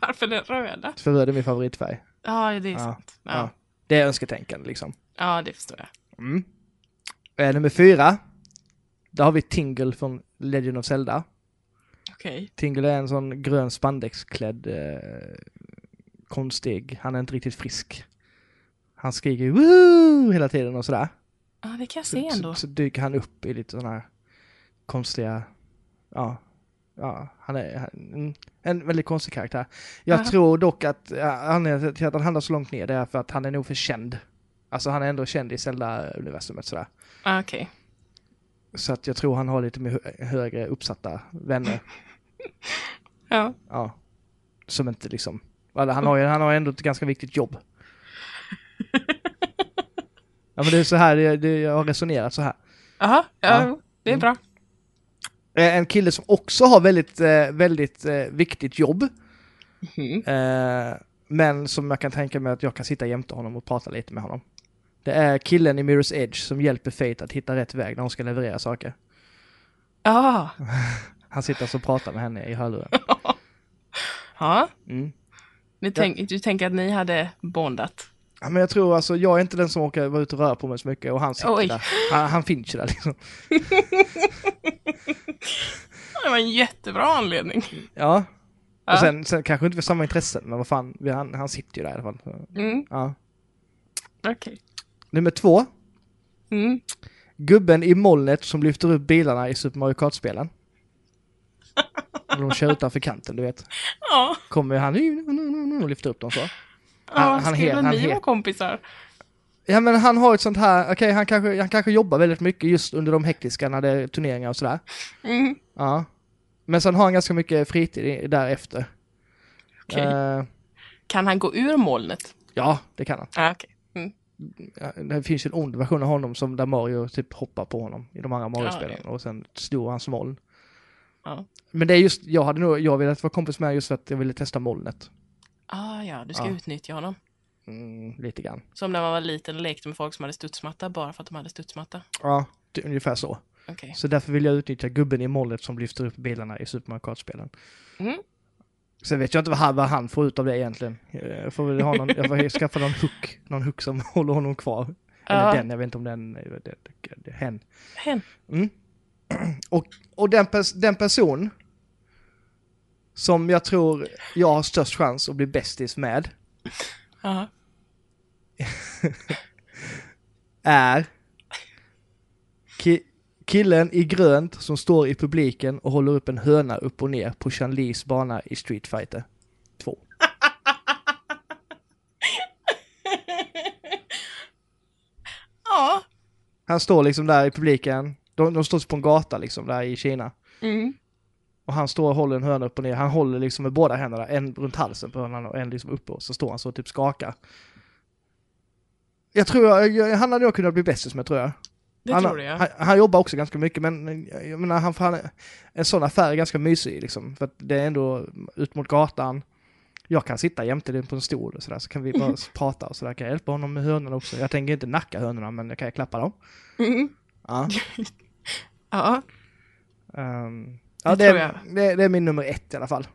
Varför den röda? För röd är min favoritfärg. Ja, det är Ja, sant. Ja. Ja. Det är önsketänkande liksom. ja, det förstår jag. Mm. Eh, nummer fyra. Där har vi Tingle från Legend of Zelda. Okej. Tingle är en sån grön spandexklädd eh, konstig. Han är inte riktigt frisk. Han skriker Woo! hela tiden och sådär. Ja, det kan jag Så, se så, ändå. så dyker han upp i lite sådana här konstiga, ja, ja, han är han, mm, en väldigt konstig karaktär. Jag Aha. tror dock att ja, anledningen till att han hamnar så långt ner det är för att han är nog för känd. Alltså han är ändå känd i Zelda-universumet sådär. Ah, Okej. Så att jag tror han har lite mer hö- högre uppsatta vänner. Ja. Ja. Som inte liksom, eller han har ju, han har ändå ett ganska viktigt jobb. Ja men det är så här, det, det, jag har resonerat så här. Jaha, ja, Ja. det är bra. Eh, En kille som också har väldigt, eh, väldigt eh, viktigt jobb. Eh, men som jag kan tänka mig att jag kan sitta jämte honom och prata lite med honom. Det är killen i Mirror's Edge som hjälper Fate att hitta rätt väg när hon ska leverera saker. Ja. Han sitter alltså och pratar med henne i hörluren. Ja. Mm. Tänk, du tänker att ni hade bondat? Ja, men jag tror alltså, jag är inte den som åker vara ute och röra på mig så mycket och han sitter Oj. där. Han, han finns ju där liksom. Det var en jättebra anledning. Ja. Ja. Och sen, sen kanske inte har samma intressen, men vad fan, han, han sitter ju där i alla fall. Mm, Ja. Okej. Nummer två. Mm. Gubben i molnet som lyfter upp bilarna i Super Mario Kart-spelen. När de kör utanför kanten, du vet. Ja, Kommer han och lyfter upp dem så. ja han skulle het- han ni vara kompisar? Ja men han har ett sånt här, okej han, kanske, han kanske jobbar väldigt mycket just under de hektiska när det är turneringar och sådär. Mm. Ja. Men sen har han ganska mycket fritid därefter. Okej. Eh, Kan han gå ur molnet? ja, det kan han. Ja, okej. Mm. Det finns ju en ond version av honom som där Mario typ hoppar på honom i de andra Mario-spelen Ja, och sen snor hans moln. Ja. Men det är just, jag hade nog, jag velat vara kompis med just för att jag ville testa molnet. Ah, ja, du ska Ja. utnyttja honom. Mm, lite grann. Som när man var liten och lekte med folk som hade studsmatta bara för att de hade studsmatta. Ja, det är ungefär så. Okej. Så därför vill jag utnyttja gubben i molnet som lyfter upp bilarna i Super Mario Kart-spelen. Mm. Sen vet jag inte vad han, vad han får ut av det egentligen. Jag får väl ha någon, jag får skaffa någon hook, någon hook som håller honom kvar. Eller Ja. den, jag vet inte om den, det, det, det, hen. Hen. Mm. Och, och den, pers den person som jag tror jag har störst chans att bli bästis med Ja. är ki killen i grönt som står i publiken och håller upp en höna upp och ner på Chan-Lis bana i Street Fighter 2. Ja. Han står liksom där i publiken, de, de står på en gata liksom där i Kina. Mm. Och han står och håller en höna upp och ner. Han håller liksom med båda händerna, en runt halsen på hönan och en liksom uppe och så står han så och typ skakar. Jag tror jag, jag, han hade jag kunnat bli bästis med tror jag. Det han, tror jag. Han, han jobbar också ganska mycket men jag menar han, han en sån affär är ganska mysig liksom. För att det är ändå ut mot gatan. Jag kan sitta jämte dig på en stol och sådär, så kan vi bara prata och sådär. Kan jag hjälpa honom med hönorna också? Jag tänker inte nacka hönorna, men jag kan jag klappa dem? Mm. Ja. Ja, Ehm, ja, Det är, det, det är min nummer ett i alla fall.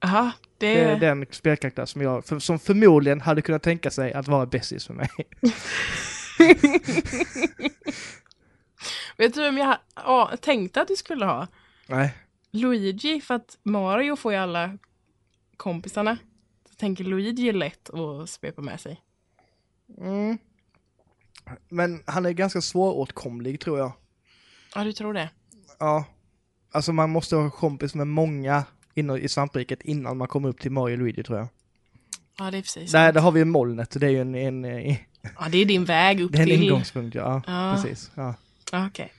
Aha, det... Det är den spelkaraktär som jag, för, som förmodligen hade kunnat tänka sig att vara bästis för mig. Vet du vem jag ja, tänkte att du skulle ha? Nej. Luigi, för att Mario får ju alla kompisarna. Så tänker Luigi är lätt att svepa med sig. Mm. Men han är ganska svåråtkomlig tror jag. Ja, du tror det? Ja. Alltså man måste ha kompis med många inom, i svampriket innan man kommer upp till Mario Luigi tror jag. Ja, det är precis. Där, där har vi molnet, det är ju en, en, en, Ja, det är din väg upp det är en till... ingångspunkt. Ja, Ja. precis. Ja. Okej.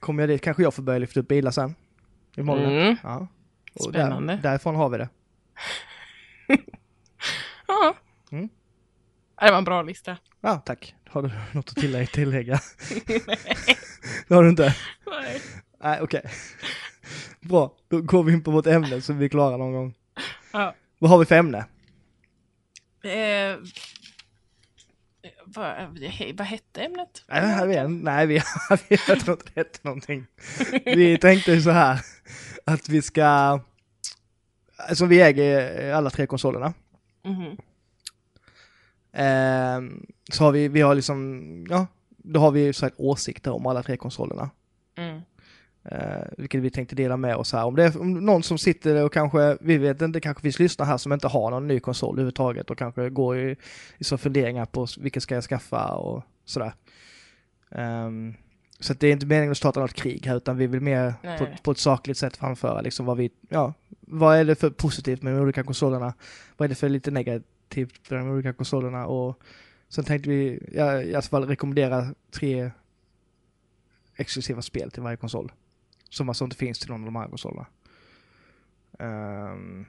Kommer jag dit kanske jag får börja lyfta upp bilar sen. I molnet. Mm. Ja. Och Spännande. Där, därifrån har vi det. Ja. Mm. Det var en bra lista. Ja, tack. Har du något att tillägga? tillägga? det har du inte? Nej. Nej, okej. Bra, då går vi in på vårt ämne så vi klara någon gång. Ja. Vad har vi för ämne? Eh, vad, vad hette ämnet? Nej, vet, nej vi, vi jag tror inte det hette någonting. Vi tänkte så här, att vi ska, som vi äger alla tre konsolerna, Mhm. ehm, så har vi, vi har liksom, ja, då har vi så här åsikter om alla tre konsolerna. Mm. Eh, vilket vi tänkte dela med oss här. Om det är om någon som sitter och kanske, vi vet inte, kanske finns lyssnare här som inte har någon ny konsol överhuvudtaget och kanske går i, i så funderingar på vilken ska jag skaffa och sådär. Ehm, så det är inte meningen att starta något krig här utan vi vill mer på, på ett sakligt sätt framföra liksom vad vi, ja, vad är det för positivt med de olika konsolerna? Vad är det för lite negativt med de olika konsolerna? Och sen tänkte vi, ja, i alla fall rekommendera tre exklusiva spel till varje konsol. Som alltså inte finns till någon av de andra konsolerna. Um,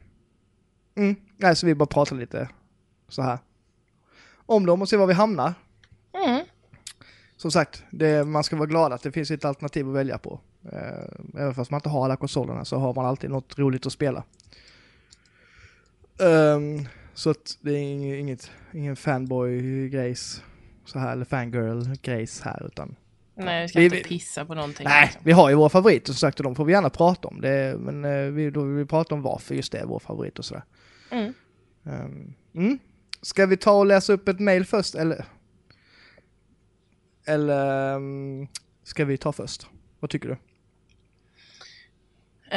mm, nej, så vi bara pratar lite så här. Om dem och se var vi hamnar. Mm. Som sagt, det, man ska vara glad att det finns ett alternativ att välja på. Uh, även fast man inte har alla konsolerna så har man alltid något roligt att spela. Ehm, så att det är ing- inget, ingen fanboy-grejs så här, eller fangirl-grejs här, utan Nej, vi ska Vi- inte pissa på någonting. Nej, liksom. vi har ju våra favoriter som sagt och de får vi gärna prata om. Det, men eh, vi, då vill vi prata om varför just det är vår favorit och sådär. Mm. Um, mm. Ska vi ta och läsa upp ett mail först eller? Eller um, ska vi ta först? Vad tycker du?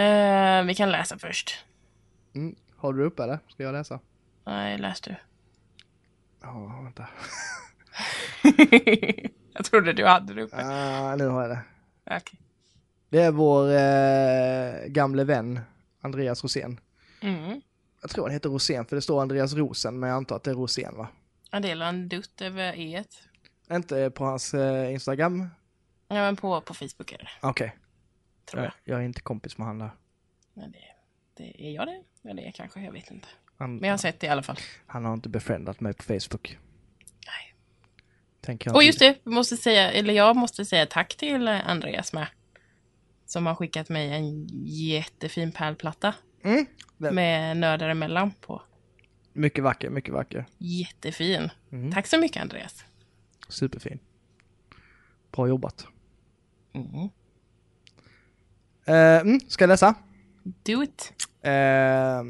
Eh, vi kan läsa först. Mm. Har du upp eller? Ska jag läsa? Nej, läs du. Ja, vänta. jag trodde du hade det uppe. Ah, nu har jag det. Okej. Det är vår eh, gamle vän Andreas Rosén. Mm. Jag tror han heter Rosén för det står Andreas Rosen men jag antar att det är Rosén va? Jag delar en dutt över e Inte på hans eh, Instagram? Ja, men på, på Facebook är det, Okej. tror jag. Jag, jag är inte kompis med han där. Men det, det är jag det? Ja, det är kanske, jag vet inte. Han, Men jag har sett det i alla fall. han har inte befriendat mig på Facebook. Tänker jag Och just det, vi måste säga, eller jag måste säga tack till Andreas med. Som har skickat mig en jättefin pärlplatta. Mm. Med nördar emellan på. Mycket vacker, mycket vacker. Jättefin. Mm. Tack så mycket Andreas. Superfin. Bra jobbat. Mm. Mm, ska jag läsa? Do it. Eh,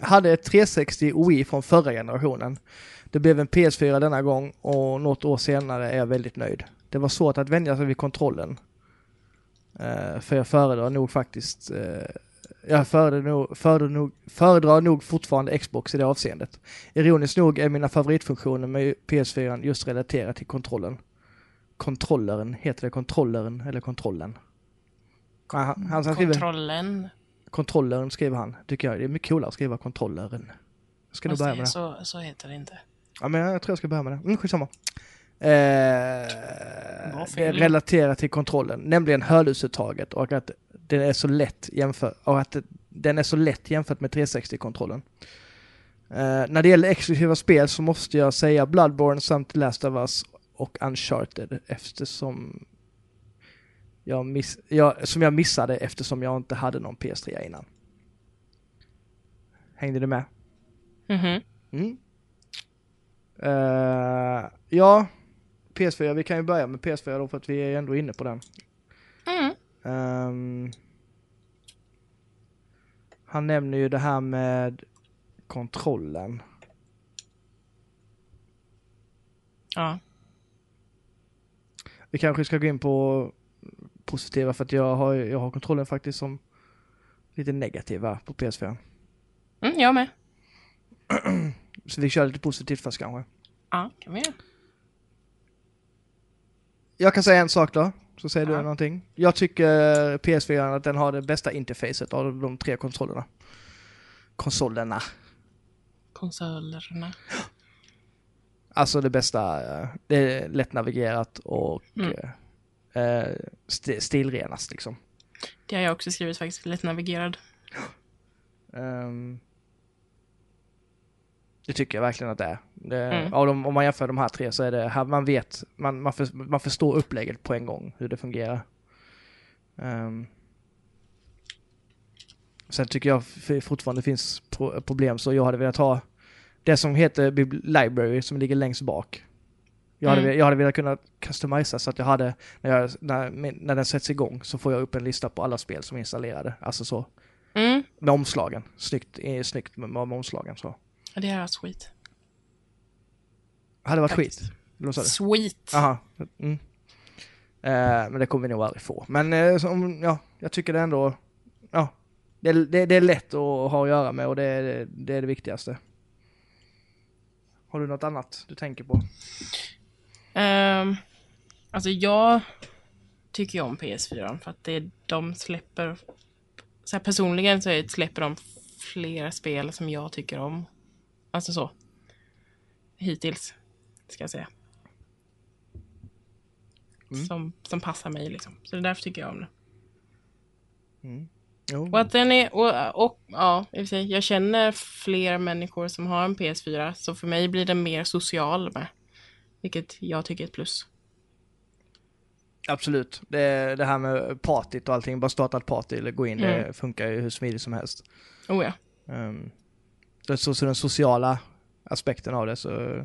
hade ett 360 Wii från förra generationen. Det blev en PS4 denna gång och något år senare är jag väldigt nöjd. Det var svårt att vänja sig vid kontrollen. Eh, för jag föredrar nog faktiskt eh, jag föredrar nog, föredrar, nog, föredrar nog fortfarande Xbox i det avseendet. Ironiskt nog är mina favoritfunktioner med PS4 just relaterat till kontrollen. Kontrolleren, heter det kontrolleren eller kontrollen? Ja, Han, han skriver Kontrollen. kontrollern skriver han, tycker jag. Det är mycket coolare att skriva kontrolleren. Jag ska nog börja med det. så, så heter det inte. Ja, men jag tror jag ska börja med det. Mm, skitsamma. Eh, det relaterat till kontrollen, nämligen hörlursuttaget och att den är så lätt jämför och att den är så lätt jämfört med 360-kontrollen. Eh, när det gäller exklusiva spel så måste jag säga Bloodborne samt Last of Us och Uncharted eftersom jag, miss, jag, som jag missade eftersom jag inte hade någon PS3 innan. Hängde du med? Mhm. Mm. Eh, ja, PS4, vi kan ju börja med PS4 då för att vi är ändå inne på den. Mm. Ehm, han nämner ju det här med kontrollen. Ja. Vi kanske ska gå in på positiva för att jag har, jag har kontrollen faktiskt som lite negativa på PS4. Mm, jag med. Så vi kör lite positivt först kanske. Ja, kan vi göra. Jag kan säga en sak då, så säger Ja. du någonting. Jag tycker PS4 att den har det bästa interfacet av de tre kontrollerna. Konsolerna. Konsolerna. Alltså det bästa, eh, det är lättnavigerat och Mm. eh, eh, st- stilrenast liksom. Det har jag också skrivit faktiskt, lätt navigerad. Det tycker jag verkligen att det är. Det, Mm. de, om man jämför de här tre så är det här man vet, man, man, för, man förstår upplägget på en gång, hur det fungerar. Ehm, sen tycker jag fortfarande finns pro, problem så jag hade velat ha det som heter library som ligger längst bak. Jag hade, Mm. jag hade velat kunna customisa så att jag hade, när, jag, när, när den sätts igång så får jag upp en lista på alla spel som är installerade. Alltså så. Mm. Med omslagen. Snyggt, eh, snyggt med, med omslagen så. Det här är sweet. Hade varit Faktiskt. skit. Eller sa du? Sweet. Aha. Mm. Eh, men det kommer vi nog aldrig få. Men eh, som, ja, jag tycker det ändå, ja, det, det, det är lätt att ha att göra med och det, är- det är det viktigaste. Har du något annat du tänker på? Um, alltså jag tycker ju om PS4 för att det är, de släpper... Så här personligen så är- släpper de flera spel som jag tycker om. Alltså så. Hittills, ska jag säga. Mm. Som, som passar mig liksom. Så det är därför tycker jag om det. Jo. Och att den är, och, och ja, i och för sig, jag känner fler människor som har en PS4, så för mig blir den mer social med. Vilket jag tycker är ett plus. Absolut. Det, det här med partyt och allting, bara starta ett party eller gå in, det Mm. funkar ju hur smidigt som helst. Oh ja. Um, så, så, den sociala aspekten av det så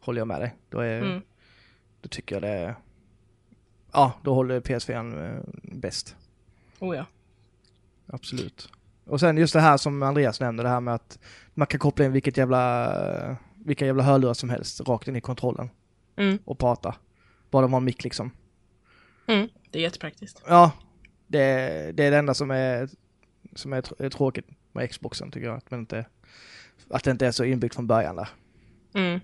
håller jag med dig. Då, är, Mm. då tycker jag det ja, då håller PS4 eh, bäst. Oh ja. Absolut. Och sen just det här som Andreas nämnde, det här med att man kan koppla in vilket jävla, vilka jävla hörlurar som helst rakt in i kontrollen Mm. och prata. Bara de har en mick liksom. Mm. Det är jättepraktiskt. Ja, det, det är det enda som är, som är, tr- är tråkigt med Xboxen tycker jag. Att, man inte, att det inte är så inbyggt från början där. Mm.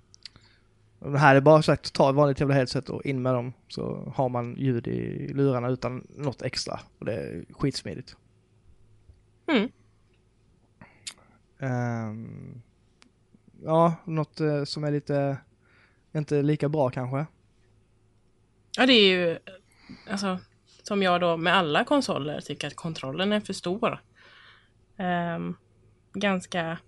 Det här är bara sagt, ta ett vanligt jävla headset och in med dem så har man ljud i lurarna utan något extra. Och det är skitsmidigt. Mm. Ehm, ja, något eh, som är lite, inte lika bra kanske. Ja, det är ju, alltså, som jag då med alla konsoler tycker att kontrollen är för stor. Ehm, ganska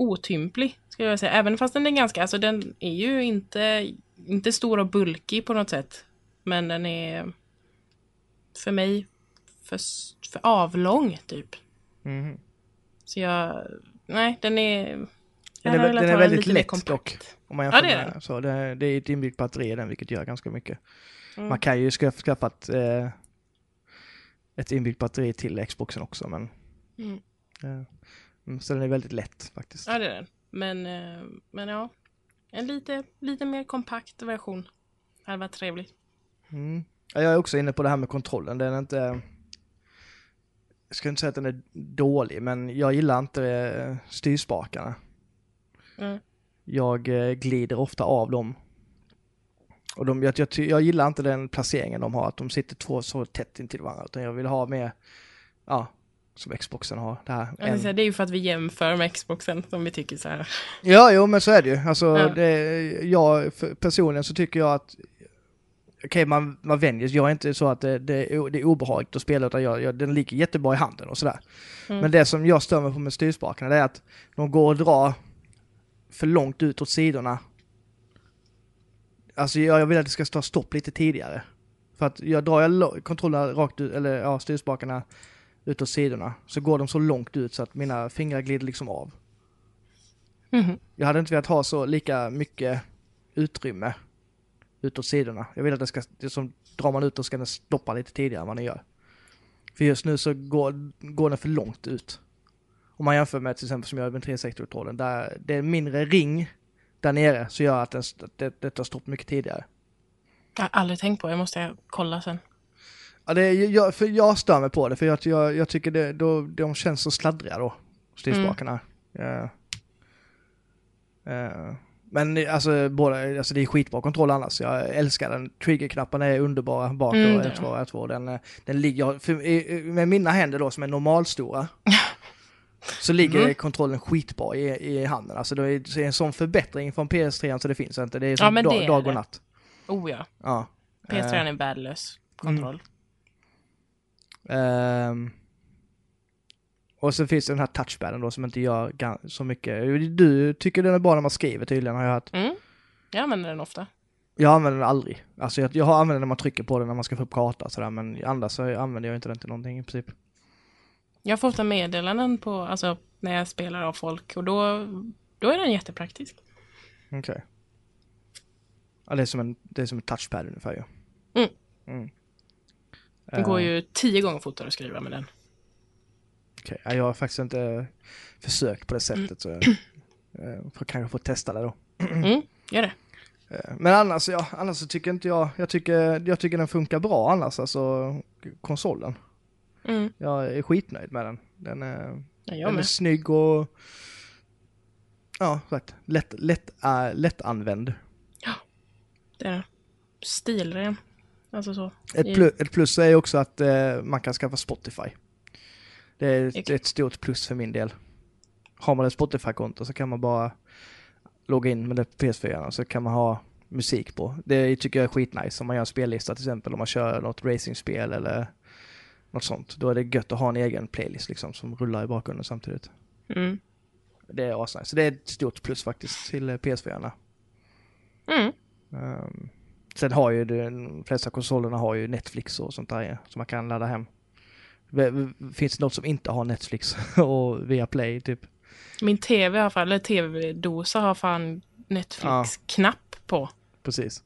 otymplig, skulle jag säga. Även fast den är ganska, alltså den är ju inte, inte stor och bulkig på något sätt. Men den är för mig för, för avlång, typ. Mhm. Så jag, nej, den är... Den är, den är väldigt lätt dock. Om man Ja, det är med, så det, det är ett inbyggt batteri i den vilket gör ganska mycket. Mm. Man kan ju skaffa, skaffa ett, eh, ett inbyggt batteri till Xboxen också men Mm. eh, mm, så den är väldigt lätt faktiskt. Ja, det är den. Men, eh, men ja, en lite, lite mer kompakt version hade varit trevligt. Mm. Ja, jag är också inne på det här med kontrollen. Den är inte... Jag ska inte säga att den är dålig, men jag gillar inte eh, styrspakarna. Mm. Jag eh, glider ofta av dem. Och de, jag, jag, jag gillar inte den placeringen de har, att de sitter två så tätt intill varandra. Utan jag vill ha mer, ja, som Xboxen har. Det här. En, säga, det är ju för att vi jämför med Xboxen som vi tycker så här. Ja, jo, men så är det ju. Alltså, Ja. det, jag, personligen så tycker jag att Okej, man, man vänjer sig. Jag är inte så att det, det, är, det är obehagligt att spela, utan jag, jag, den ligger jättebra i handen och sådär. Mm. Men det som jag stör mig på med styrspakarna, det är att de går och drar för långt ut åt sidorna. Alltså jag, jag vill att det ska ta stopp lite tidigare. För att jag drar jag kontrollerna rakt ut, eller ja, styrspakarna ut åt sidorna, så går de så långt ut så att mina fingrar glider liksom av. Mhm. Jag hade inte velat ha så lika mycket utrymme utåt sidorna. Jag vill att det ska, det som drar man ut då ska den stoppa lite tidigare än vad den gör. För just nu så går, går den för långt ut. Om man jämför med till exempel som jag gör med 360-kontrollen, där det är mindre ring där nere så gör att den, det, det tar stopp mycket tidigare. Jag har aldrig tänkt på det, jag måste kolla sen. Ja, det jag, för jag stör mig på det, för jag, jag, jag tycker det, då, de känns så sladdriga då, styrspakarna. Ja. Eh, men alltså, båda, alltså det är skitbra kontroll annars. Jag älskar den. Triggerknapparna är underbara bak Mm, och det L2 och R2. Den, eh, den ligger, för, med mina händer då som är normalstora, så ligger Mm. kontrollen skitbra i, i handen. Alltså det är, en sån förbättring från PS3 så det finns inte. Det är som Ja, dag, dag och natt. Oh ja, Ja. PS3 Eh, är värdelös kontroll. Ehm, och så finns det den här touchpaden då som inte gör så mycket. Du tycker den är bra när man skriver tydligen har jag hört. Mm. Jag använder den ofta. Jag använder den aldrig. Alltså jag, jag använder den när man trycker på den när man ska få upp karta sådär men annars så använder jag inte den till någonting i princip. Jag får ofta meddelanden på, alltså när jag spelar av folk och då, då är den jättepraktisk. Okej. Ja det är som en, det är som en touchpad ungefär ju. Mm. Mm. Det går ju tio gånger fortare att skriva med den. okej. Ja, jag har faktiskt inte försökt på det sättet så jag eh, får kanske få testa det då. Mm, gör det. Eh, Men annars, ja, annars så tycker inte jag, jag tycker, jag tycker den funkar bra annars, alltså konsolen. Mm. Jag är skitnöjd med den. Den är, Ja, den är med. snygg och ja, sagt, lätt, lätt, äh, lättanvänd. Det är den. Stilren. Alltså så. Ett, plus, ett plus är också att eh, man kan skaffa Spotify. Det är, ett- ett stort plus för min del. Har man ett Spotify-konto så kan man bara logga in med det på PS4 och så kan man ha musik på. Det tycker jag är skitnice om man gör en spellista till exempel om man kör något racingspel eller något sånt. Då är det gött att ha en egen playlist liksom som rullar i bakgrunden samtidigt. Mm. Det är asnice. Så det är ett stort plus faktiskt till eh, PS4. Mm. Um, sen har ju de flesta konsolerna har ju Netflix och sånt där som man kan ladda hem. Finns det något som inte har Netflix och via Play typ? Min tv har fan, eller tv-dosa har fan Netflix-knapp på. Precis.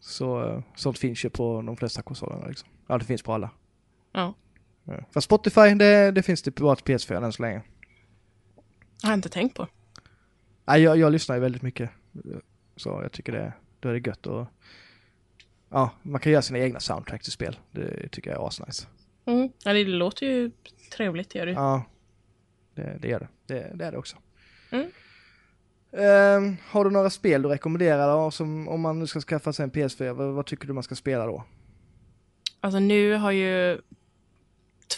Så eh, sånt finns ju på de flesta konsolerna liksom. Ja, det finns på alla. Ja. Ja. Fast Spotify, det, det finns det bara till PS4 än så länge. Har jag inte tänkt på. Nej, jag, jag lyssnar ju väldigt mycket. Så jag tycker det, då är det gött och Ja, man kan göra sina egna soundtrack till spel. Det tycker jag är asnice. Mm. Ja, det låter ju trevligt, gör det. Ja, det, det gör det. det. Det är det också. Mm. Ehm, har du några spel du rekommenderar då, som, om man nu ska skaffa sig en PS4? Vad, vad tycker du man ska spela då? Alltså nu har ju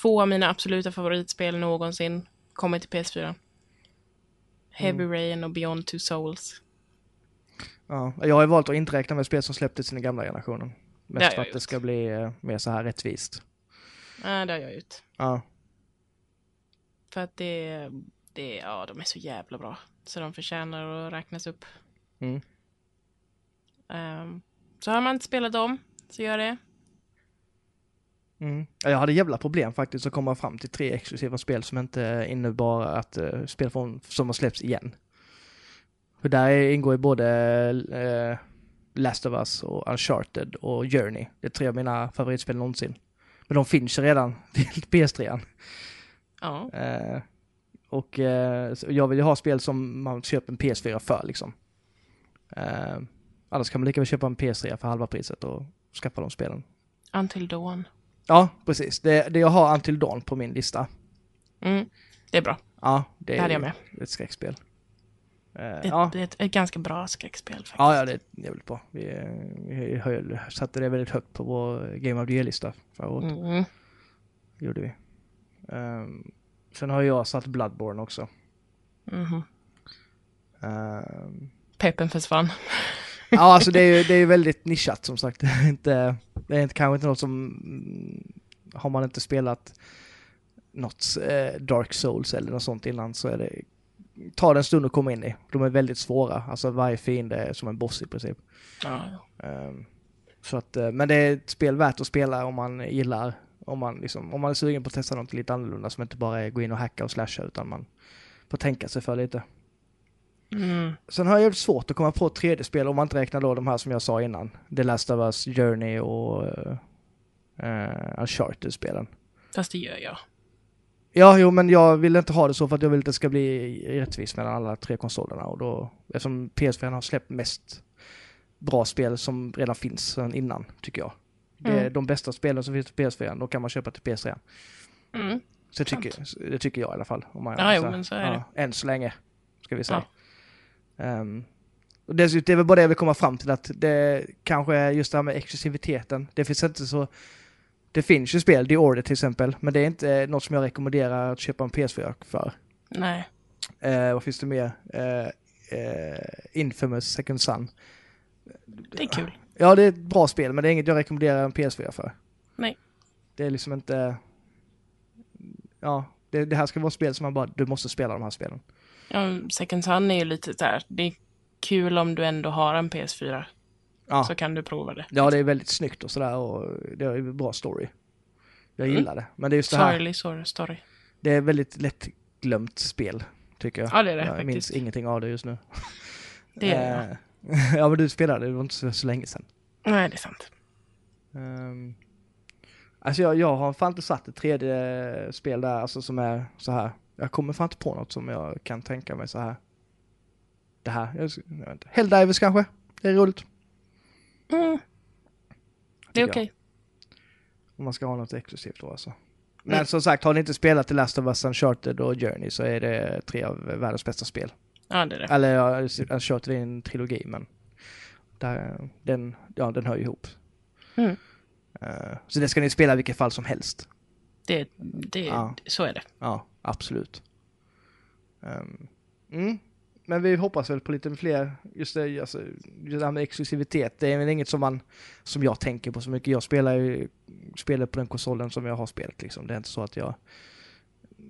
två av mina absoluta favoritspel någonsin kommit till PS4. Heavy Rain och Beyond Two Souls. Ja, jag har ju valt att inte räkna med spel som släpptes i den gamla generationen. Det Mest för att det gjort. ska bli eh, mer så här rättvist. Ja, det har jag gjort. Ja, För att det, det, ja, de är så jävla bra. Så de förtjänar att räknas upp. Mm. Ehm, så har man inte spelat dem, så gör det. Mm. Ja, Jag hade jävla problem faktiskt att komma fram till tre exklusiva spel som inte innebar att uh, spel från, som har släppts igen. För där ingår ju både eh, Last of Us och Uncharted och Journey. Det är tre av mina favoritspel någonsin. Men de finns ju redan till PS3. Ja. Eh, och eh, jag vill ju ha spel som man köper en PS4 för liksom. Eh, annars kan man lika väl köpa en PS3 för halva priset och skaffa de spelen. Until Dawn. Ja, precis. Det, det jag har Until Dawn på min lista. Mm. Det är bra. Ja, det Det är jag med. ett skräckspel. Eh, Det, ja. ett, ett ganska bra skräckspel faktiskt. Ja, ja, det är jävligt bra. Vi, vi höll, satte det väldigt högt på vår Game of the Year-lista förra året. Mm. gjorde vi. Ehm, sen har jag satt Bloodborne också. Mhm. Ehm, Peppen försvann. ja, alltså det är ju det är väldigt nischat som sagt. Det är, inte, det är inte, kanske inte något som... mm, Har man inte spelat något eh, Dark Souls eller något sånt innan så är det... Tar det en stund att komma in i. De är väldigt svåra. Alltså varje fiende är som en boss i princip. Ja. Ehm, så att, eh, men det är ett spel värt att spela om man gillar, om man, liksom, om man är sugen på att testa något lite annorlunda som inte bara är gå in och hacka och slasha utan man får tänka sig för lite. Mm. Sen har jag jävligt svårt att komma på 3D-spel om man inte räknar då de här som jag sa innan. The Last of Us, Journey och uh, Uncharted-spelen. Fast det gör jag. Ja, jo, men jag vill inte ha det så för att jag vill att det ska bli rättvist mellan alla tre konsolerna och då, eftersom PS4 har släppt mest bra spel som redan finns sedan innan, tycker jag. Det är Mm. de bästa spelen som finns till PS4, då kan man köpa till PS3. Mm. Så tycker, det tycker jag i alla fall. Om man, Ja, jo, men så är det. Än så länge, ska vi säga. Ehm, och dessutom, det är väl bara det jag vill komma fram till, att det kanske är just det här med exklusiviteten. Det finns inte så... Det finns ju spel, The Order till exempel, men det är inte något som jag rekommenderar att köpa en PS4 för. Nej. Eh, vad finns det mer? Eh, eh, Infamous Second Son. Det är kul. Ja, det är ett bra spel, men det är inget jag rekommenderar en PS4 för. Nej. Det är liksom inte... Ja, det, det här ska vara spel som man bara, du måste spela de här spelen. Ja, Second Sun är ju lite här. Det är kul om du ändå har en PS4. Ja, Så kan du prova det. ja det är väldigt snyggt och sådär och det är ju bra story. Jag Mm. gillar det. Men det är just det här, Sorglig sorry, story. det är väldigt lättglömt spel, tycker jag. Ja, det är det jag minns faktiskt. ingenting av det just nu. Det är det. Eh, ja, men du spelade, det var inte så, så länge sedan. Nej, det är sant. Um, alltså jag, jag har fan inte satt ett tredje spel där, alltså som är så här. Jag kommer fan inte på något som jag kan tänka mig så här. Det här, jag, jag vet inte. Helldivers kanske? Det är roligt. Mm. Det är okej. Om man ska ha något exklusivt då alltså. Men Mm. som sagt, har ni inte spelat The Last of Us, Uncharted och Journey så är det tre av världens bästa spel. Ja, det är det. Eller ja, Uncharted är en trilogi men där, den, ja, den hör ju ihop. Mm. Eh, så det ska ni spela i vilket fall som helst. det, det Ja. Så är det. Ja, absolut. Ehm, mm. Men vi hoppas väl på lite fler, just det, alltså, just det här med exklusivitet. Det är väl inget som man, som jag tänker på så mycket. Jag spelar ju, spelar på den konsolen som jag har spelat liksom. Det är inte så att jag,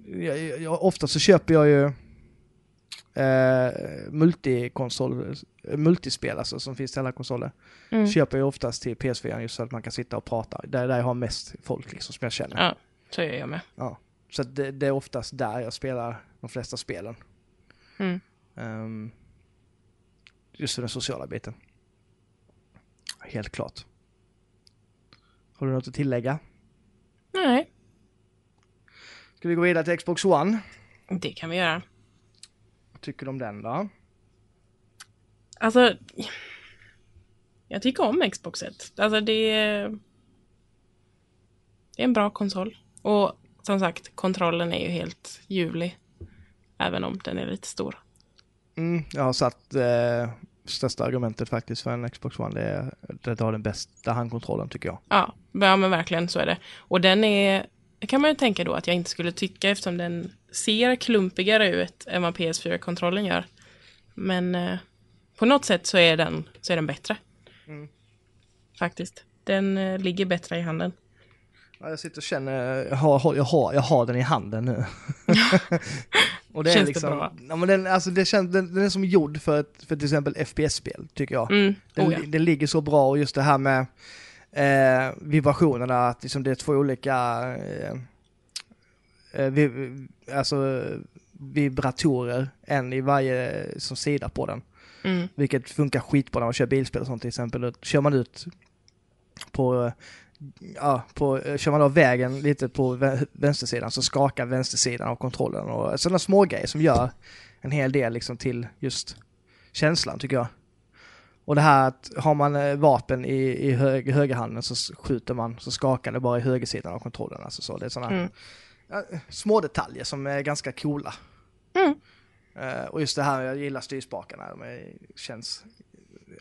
jag, jag, ofta så köper jag ju eh, multikonsol, multispel alltså som finns till alla konsoler. Mm. Köper jag oftast till PS4 just så att man kan sitta och prata. Där, där jag har mest folk liksom som jag känner. Ja, så gör jag med. Så att det, det är oftast där jag spelar de flesta spelen. Mm. Ehm, just för den sociala biten. Helt klart. Har du något att tillägga? Nej, Ska vi gå vidare till Xbox One? det kan vi göra. Vad tycker du om den då? Alltså, jag tycker om Xbox 1. Alltså det är, det är en bra konsol. Och som sagt, kontrollen är ju helt ljuvlig. Även om den är lite stor. Mm, jag har satt eh, största argumentet faktiskt för en Xbox One. Det är att har den bästa handkontrollen tycker jag. Ja, ja men verkligen så är det. Och den är, kan man ju tänka då att jag inte skulle tycka eftersom den ser klumpigare ut än vad PS4-kontrollen gör. Men eh, på något sätt så är den, så är den bättre. Mm. Faktiskt. Den eh, ligger bättre i handen. Ja, jag sitter och känner, jag har, jag har, jag har den i handen nu. och det är Känns det liksom, bra? Ja, men den, alltså det känns, den, den är som gjord för, ett, för till exempel FPS-spel, tycker jag. Mm. Den, Oh, ja. den ligger så bra och just det här med eh, vibrationerna, att liksom det är två olika eh, eh, vi, alltså, vibratorer, en i varje som sida på den. Mm. Vilket funkar skitbra när man kör bilspel och sånt till exempel. Då kör man ut på, ja, på, kör man av vägen lite på vä- vänstersidan så skakar vänstersidan av kontrollen och sådana små grejer som gör en hel del liksom till just känslan tycker jag. Och det här att har man eh, vapen i, i hög, högerhanden så skjuter man så skakar det bara i högersidan av kontrollen. Alltså så. Det är sådana Mm. små detaljer som är ganska coola. Mm. Eh, och just det här, jag gillar styrspakarna. De är, känns,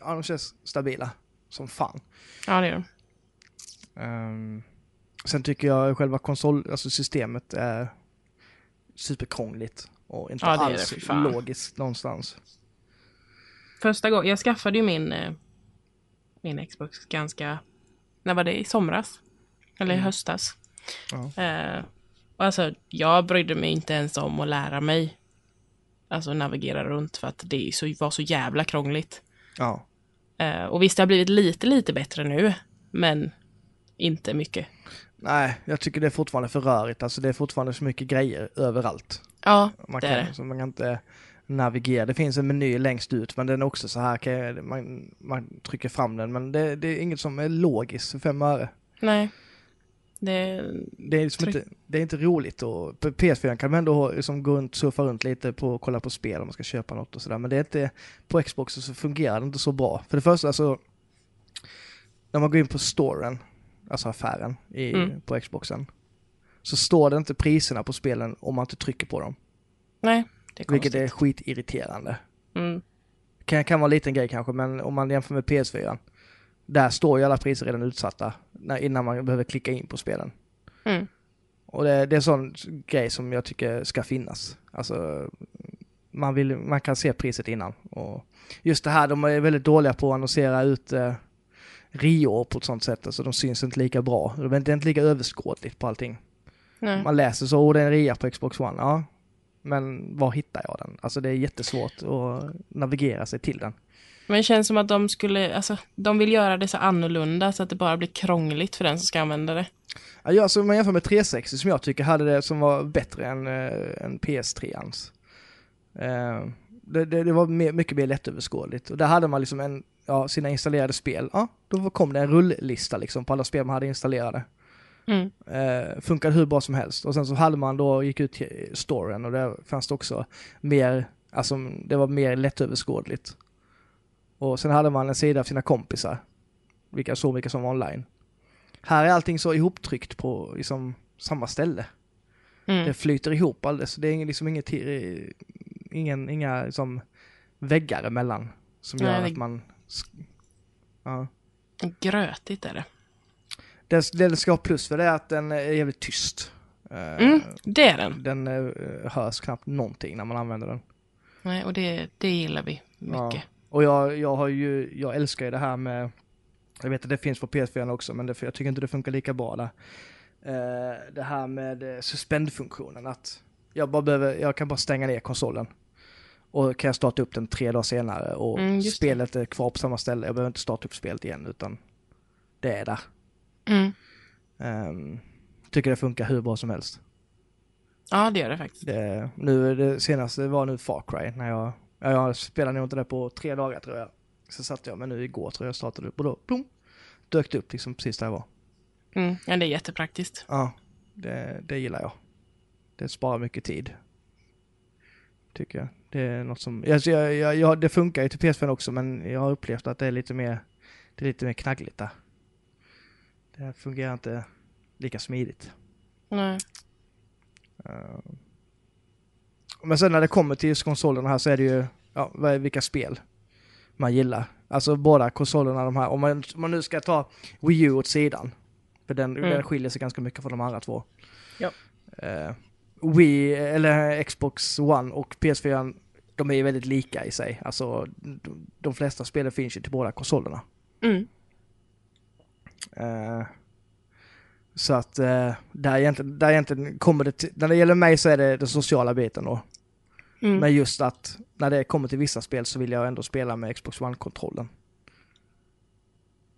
ja, de känns stabila som fan. Ja, det är de. Ehm, sen tycker jag själva konsol, alltså systemet är superkrångligt och inte Ja, det det, alls fan. logiskt någonstans. Första gången, jag skaffade ju min, eh, min Xbox ganska, när var det? I somras? Eller i Mm. höstas. Ja. Eh, och alltså, jag brydde mig inte ens om att lära mig. Alltså navigera runt för att det så, var så jävla krångligt. Ja. Eh, och visst, det har blivit lite, lite bättre nu. Men inte mycket. Nej, jag tycker det är fortfarande för rörigt. Alltså det är fortfarande så mycket grejer överallt. Ja, Man det kan, är det. Så man kan inte navigera. Det finns en meny längst ut men den är också så här, man, man trycker fram den men det, det är inget som är logiskt för fem öre. Nej. Det, Det är, liksom inte, det är inte roligt och på PS4 kan man ändå liksom gå runt, surfa runt lite på kolla på spel om man ska köpa något och sådär. Men det är inte, på Xbox så fungerar det inte så bra. För det första så, när man går in på storen, alltså affären i, Mm. på Xboxen, så står det inte priserna på spelen om man inte trycker på dem. nej, det är Vilket konstigt. är skitirriterande. Mm. Kan, kan vara en liten grej kanske, men om man jämför med PS4, där står ju alla priser redan utsatta när, innan man behöver klicka in på spelen. Mm. Och det, det är en sån grej som jag tycker ska finnas. Alltså, man, vill, man kan se priset innan. Och just det här, de är väldigt dåliga på att annonsera ut eh, Rio på ett sånt sätt, alltså de syns inte lika bra. Det är inte inte lika överskådligt på allting. Nej. Man läser så, oh, det är en rea på Xbox One, ja. Men var hittar jag den? Alltså det är jättesvårt att navigera sig till den. Men det känns som att de skulle, alltså, de vill göra det så annorlunda så att det bara blir krångligt för den som ska använda det. Ja, alltså, om man jämför med 360 som jag tycker hade det som var bättre än, äh, än PS3ans. Eh, det, det, det var mer, mycket mer lättöverskådligt. Och där hade man liksom en, ja, sina installerade spel. Ja, då kom det en rulllista liksom på alla spel man hade installerade. Mm. Eh, funkade hur bra som helst. Och sen så hade man då, gick ut till storen och där fanns det också mer, alltså det var mer lättöverskådligt. Och sen hade man en sida av sina kompisar. Vilka såg vilka som var online. Här är allting så ihoptryckt på liksom samma ställe. Mm. Det flyter ihop alldeles. Det är liksom inget, ingen, inga liksom väggar emellan. Som Nej, gör det- att man... Ja. Grötigt är det. Det, det ska ha plus för det är att den är jävligt tyst. Eh, Mm, det är den. Den eh, hörs knappt någonting när man använder den. Nej, och det, det gillar vi mycket. Ja. Och jag, jag har ju, jag älskar ju det här med, jag vet att det finns på PS4 också, men det, jag tycker inte det funkar lika bra där. Eh, det här med suspendfunktionen, att jag bara behöver, jag kan bara stänga ner konsolen. Och kan jag starta upp den tre dagar senare och Mm, spelet är kvar på samma ställe. Jag behöver inte starta upp spelet igen utan det är där. Mm. Um, tycker det funkar hur bra som helst. Ja, det gör det faktiskt. Det, nu, det senaste var nu Far Cry när jag, ja, jag spelade nog inte det på tre dagar tror jag. Så satt jag, men nu igår tror jag startade upp och då, plom, dök det upp liksom precis där jag var. Mm. Ja, det är jättepraktiskt. Ja, det, det gillar jag. Det sparar mycket tid. Tycker jag. Det är något som, alltså jag, jag, jag, det funkar ju till PS5 också men jag har upplevt att det är lite mer, det är lite mer knaggligt där. Det fungerar inte lika smidigt. Nej. Eh, Men sen när det kommer till just konsolerna här så är det ju, ja, vilka spel man gillar. Alltså båda konsolerna de här, om man, om man nu ska ta Wii U åt sidan. För den, Mm. den skiljer sig ganska mycket från de andra två. Ja. Eh, Wii, eller Xbox One och PS4, de är ju väldigt lika i sig. Alltså de, de flesta spelen finns ju till båda konsolerna. Mm. Eh, så att eh, där, egentligen, där egentligen kommer det till, när det gäller mig så är det den sociala biten då. Mm. Men just att när det kommer till vissa spel så vill jag ändå spela med Xbox One-kontrollen.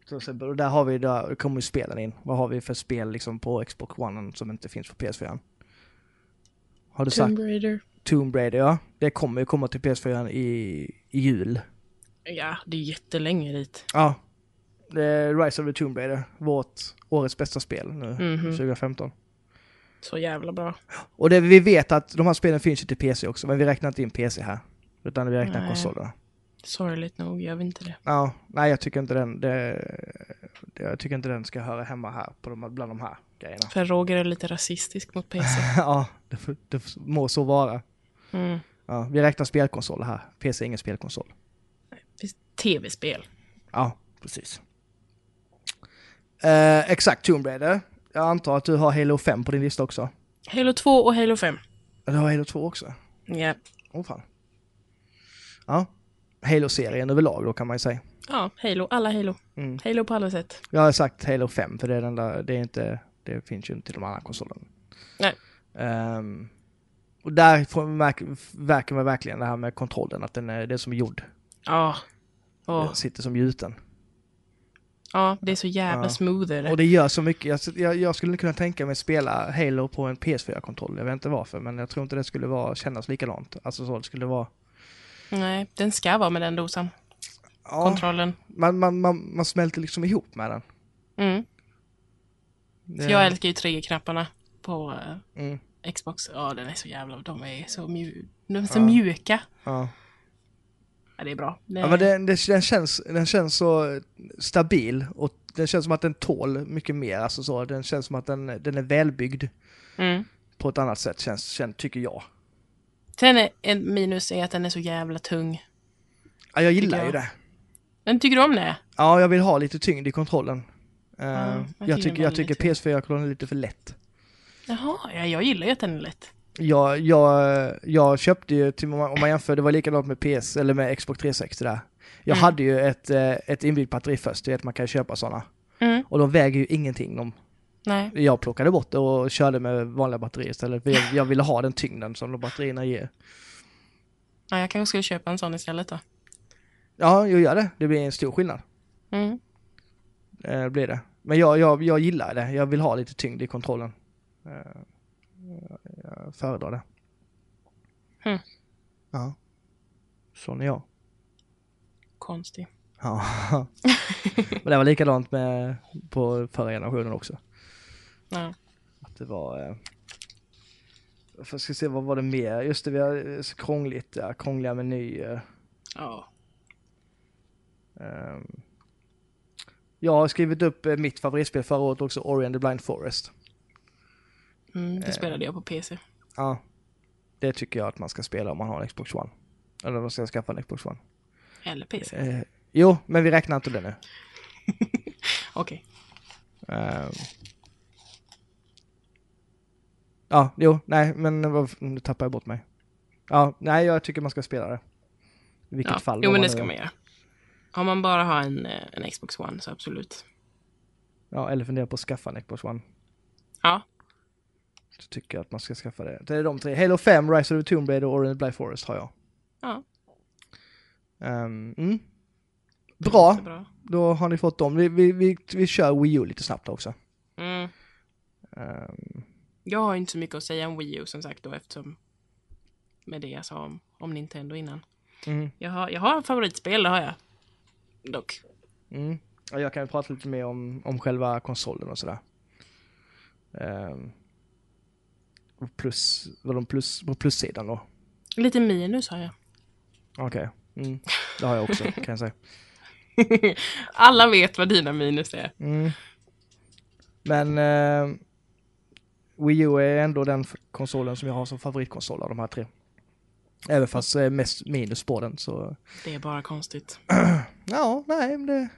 Till exempel, och där har vi, där kommer ju spelen in. Vad har vi för spel liksom på Xbox One som inte finns på PS4? Har du sagt Tomb Raider. Tomb Raider? Ja, det kommer ju komma till PS4 i, i jul. Ja, det är jättelänge dit. Ja. Det är Rise of the Tomb Raider, vårt årets bästa spel nu, Mhm. 2015. Så jävla bra. Och det, vi vet att de här spelen finns ju till PC också, men vi räknar inte in PC här. Utan vi räknar Nej. konsolerna. Sorgligt nog gör vi inte det. Ja, nej jag tycker inte den, det, jag tycker inte den ska höra hemma här, på de, bland de här grejerna. För Roger är lite rasistisk mot PC. ja, det, det må så vara. Mm. Ja, vi räknar spelkonsoler här, PC är ingen spelkonsol. Tv-spel. Ja, precis. Eh, exakt, Tomb Raider. Jag antar att du har Halo 5 på din lista också. Halo 2 och Halo 5. Du har Halo 2 också? Ja. Åh oh, fan. Ja. Halo-serien överlag då kan man ju säga. Ja, Halo. Alla Halo. Mm. Halo på alla sätt. Jag har sagt Halo 5 för det är den där, det är inte, det finns ju inte till de andra konsolerna. Nej. Ehm, och där får man verk, verkar man verkligen det här med kontrollen, att den är, det är som gjord. Ja. Åh. Den sitter som gjuten. Ja, det är så jävla Ja. smooth är det. Och det gör så mycket. Jag, jag, jag skulle kunna tänka mig spela Halo på en PS4-kontroll. Jag vet inte varför, men jag tror inte det skulle vara, kännas likadant. Alltså så det skulle vara Nej, den ska vara med den dosan. Ja, Kontrollen. man, man, man, man smälter liksom ihop med den. Mm. Det, jag älskar ju triggerknapparna på eh, Mm, Xbox. Ja, den är så jävla... De är så, mju de är så Ja. mjuka. ja. Ja, det är bra. Det, ja men det, den, känns, den känns så stabil och den känns som att den tål mycket mer. Alltså så, den känns som att den, den är välbyggd mm. på ett annat sätt, känns, känns, tycker jag. Sen är en minus är att den är så jävla tung. Ja, jag gillar Tycker ju jag. det. Men tycker du om det? Ja, jag vill ha lite tyngd i kontrollen. Eh, jag jag, tycker jag tycker lite- PS4-kontrollen är lite för lätt. Jaha, ja, jag gillar ju att den är lätt. Jag, jag, jag köpte ju, till, om man om man jämför, det var likadant med PS, eller med Xbox 360 där. Jag Mm. hade ju ett, eh, ett inbyggt batteri först, du vet man kan köpa sådana. Mm. Och de väger ju ingenting. De, Nej. jag plockade bort det och körde med vanliga batterier istället. För jag, jag ville ha den tyngden som de batterierna ger. Ja, jag kanske skulle köpa en sån istället då. Ja, jag gör det. Det blir en stor skillnad. Mm. Eh, blir det. Men jag, jag, jag gillar det. Jag vill ha lite tyngd i kontrollen. Eh, jag föredrar det. Hmm. Ja. Sån är jag. Konstig. Ja. Men det var likadant med på förra generationen också. Ja. Att det var... Eh, för jag ska se, vad var det mer? Just det, vi har eh, så krångligt, ja, krångliga menyer. Ja. Ehm. jag har skrivit upp eh, mitt favoritspel förra året också, Ori and the Blind Forest. Mm, Eh. det spelade jag på PC. Ja. Det tycker jag att man ska spela om man har en Xbox One. Eller om man ska skaffa en Xbox One. Eller PC. Eh, jo, men vi räknar inte det nu. Okej. Ehm. Ja, jo, nej, men vad- nu tappar jag bort mig. Ja, nej, jag tycker man ska spela det. I vilket Ja. fall. Jo, men det ska gör. man göra. Om man bara har en, eh, en Xbox One så absolut. Ja, eller funderar på att skaffa en Xbox One. Ja. Så tycker jag att man ska skaffa det. Det är de tre. Halo 5, Rise of the Tomb Raider och the Blind Forest har jag. Ja. Ehm, mm. Bra, Bra. då har ni fått dem. Vi, vi, vi, vi kör Wii U lite snabbt också. Mm. Ehm, Jag har ju inte så mycket att säga om Wii U som sagt då eftersom med det jag sa om, om Nintendo innan. mm, Jag har, jag har favoritspel, det har jag. Dock. mm. Ja, jag kan prata lite mer om, om själva konsolen och sådär. Och plus, vad de plus, på plussidan då? Lite minus har jag. Okej, mm. det har jag också kan jag säga. Alla vet vad dina minus är. Mm. Men eh, Wii U är ändå den konsolen som jag har som favoritkonsol av de här tre. Även fast det är mest minus på den så, Det är bara konstigt. ja, nej, men det,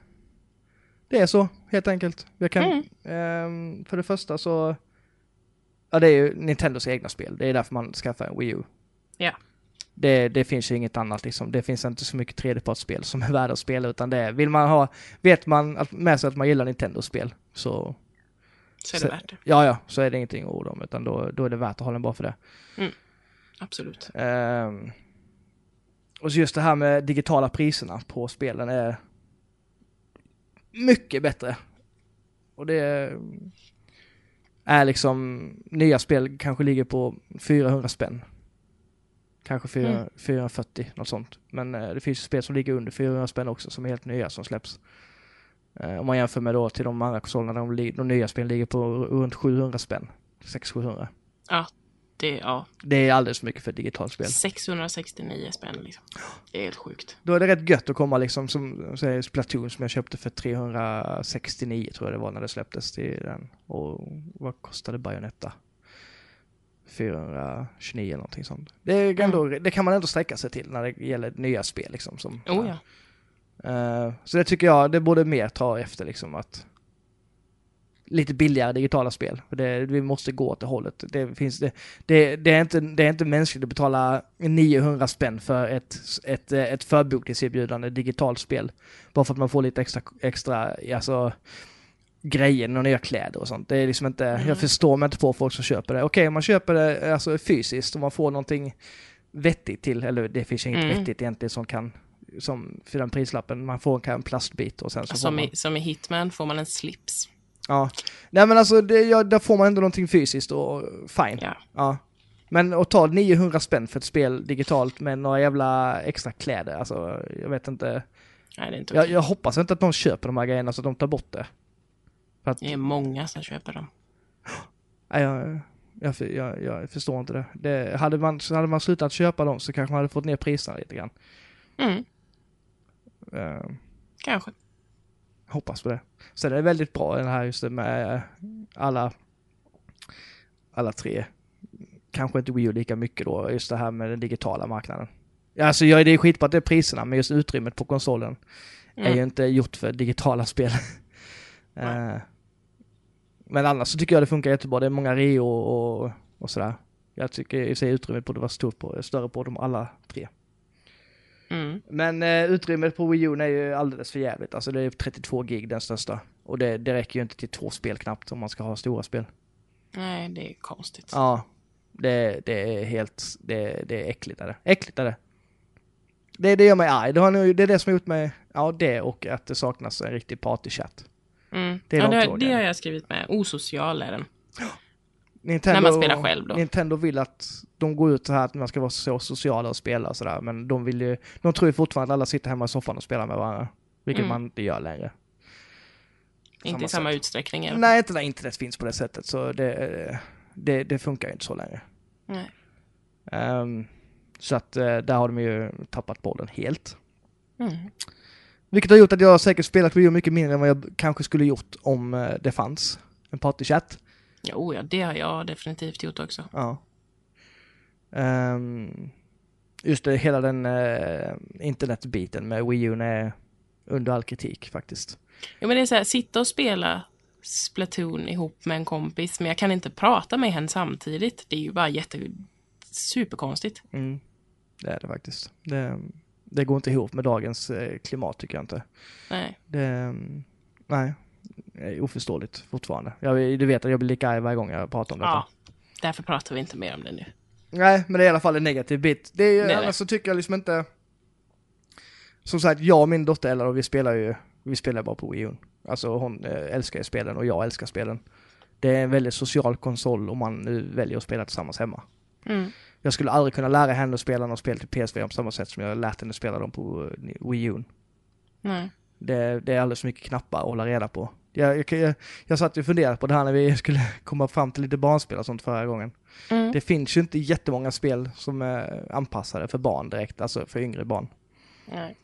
det är så helt enkelt. Jag kan, Mm. ehm, för det första så, ja det är ju Nintendos egna spel. Det är därför man skaffar en Wii U. Ja. Det, det finns ju inget annat liksom. Det finns inte så mycket tredjepartsspel som är värda att spela utan det är, vill man ha, vet man att, med sig att man gillar Nintendo-spel så Så är Så- det värt det. Ja, ja, så är det ingenting att orda om, utan då, då är det värt att hålla den bara för det. Absolut. Ehm, och så just det här med digitala priserna på spelen är mycket bättre. Och det är liksom, nya spel kanske ligger på 400 spänn. Kanske 400, Mm. 440, något sånt. Men eh, det finns spel som ligger under 400 spänn också, som är helt nya som släpps. Eh, om man jämför med då till de andra konsolerna, de, de nya spelen ligger på runt 700 spänn. 600-700. Det, ja, Det är alldeles för mycket för ett digitalt spel. 669 spänn liksom. Det är helt sjukt. Då är det rätt gött att komma liksom som säger Splatoon som jag köpte för 369 tror jag det var när det släpptes till den. Och vad kostade Bayonetta? 429 eller någonting sånt. Det, ändå, det kan man ändå sträcka sig till när det gäller nya spel liksom. Som, Oh ja. Eh, så det tycker jag, det borde mer ta efter liksom att lite billigare digitala spel. För det, vi måste gå åt det hållet. Det, finns, det, det, det, är inte, det är inte mänskligt att betala 900 spänn för ett, ett, ett förbokningserbjudande digitalt spel. Bara för att man får lite extra, extra alltså, grejer och nya kläder och sånt. Det är liksom inte, Mm. jag förstår mig inte på folk som köper det. Okej, man köper det alltså, fysiskt och man får någonting vettigt till, eller det finns inget Mm. vettigt egentligen som kan som för den prislappen. Man får en plastbit och sen så Som man... i, som i Hitman får man en slips. Ja. Nej men alltså, det, ja, där får man ändå någonting fysiskt och fine. Ja. Ja. Men att ta 900 spänn för ett spel digitalt med några jävla extra kläder, alltså jag vet inte. Nej, det är inte Jag, okej. jag hoppas inte att de köper de här grejerna så att de tar bort det. För att, Det är många som köper dem. nej, jag, jag, jag, jag förstår inte det. det hade, man, hade man slutat köpa dem så kanske man hade fått ner priserna lite grann. Mm, Eh, kanske. hoppas på det. Sen är det väldigt bra den här just med alla, alla tre. Kanske inte Wii U lika mycket då, just det här med den digitala marknaden. Alltså jag, det är skitbra att det är priserna, men just utrymmet på konsolen är ju Mm. inte gjort för digitala spel. Nej. Eh, men annars så tycker jag det funkar jättebra. Det är många reo och, och sådär. Jag tycker i sig utrymmet borde vara stort på, större på de alla tre. Mm. Men eh, utrymmet på Wii U är ju alldeles för jävligt. Alltså det är 32 gig den största. Och det, det räcker ju inte till två spel knappt om man ska ha stora spel. Nej, det är konstigt. Ja, det, det är helt, det, det är äckligt är det. Äckligt är det. Det, det gör mig arg. Det, har nog, det är det som har gjort mig, ja det och att det saknas en riktig partychatt. Mm. Det är ja, de det, det har jag skrivit med. Osocial är den. Nintendo, När man spelar själv då. Nintendo vill att de går ut så här att man ska vara så sociala och spela och sådär. Men de vill ju, de tror ju fortfarande att alla sitter hemma i soffan och spelar med varandra. Vilket Mm. man inte gör längre. Inte i samma utsträckning. i alla fall. Nej, inte när internet finns på det sättet. Så det, det, det funkar ju inte så längre. Nej. Ehm, så att eh, där har de ju tappat bollen helt. Mm. Vilket har gjort att jag säkert spelat Wii mycket mindre än vad jag kanske skulle gjort om eh, det fanns en partychatt. Jo, ja, det har jag definitivt gjort också. Ja. Ehm, just det, hela den uh, internetbiten med Wii U är under all kritik faktiskt. Jo, men det är så här, sitta och spela Splatoon ihop med en kompis, men jag kan inte prata med henne samtidigt. Det är ju bara jätte... Superkonstigt. Mm. Det är det faktiskt. Det, det går inte ihop med dagens eh, klimat tycker jag inte. Nej. Det, nej, oförståeligt fortfarande. Jag, du vet att jag blir lika arg varje gång jag pratar om detta. Ja. Därför pratar vi inte mer om det nu. Nej, men det är i alla fall en negativ bit. Det är ju, annars så tycker jag liksom inte... Som sagt, jag och min dotter Ella, och vi spelar ju, vi spelar bara på Wii U. Alltså hon eh, älskar ju spelen och jag älskar spelen. Det är en väldigt social konsol om man nu väljer att spela tillsammans hemma. Mm. Jag skulle aldrig kunna lära henne att spela något spel till PS4 på samma sätt som jag lärt henne spela dem på eh, Wii U. Nej. Det, det är alldeles för mycket knappar att hålla reda på. Jag, jag, jag, jag satt och funderade på det här när vi skulle komma fram till lite barnspel och sånt förra gången. Mm. Det finns ju inte jättemånga spel som är anpassade för barn direkt, alltså för yngre barn. Nej.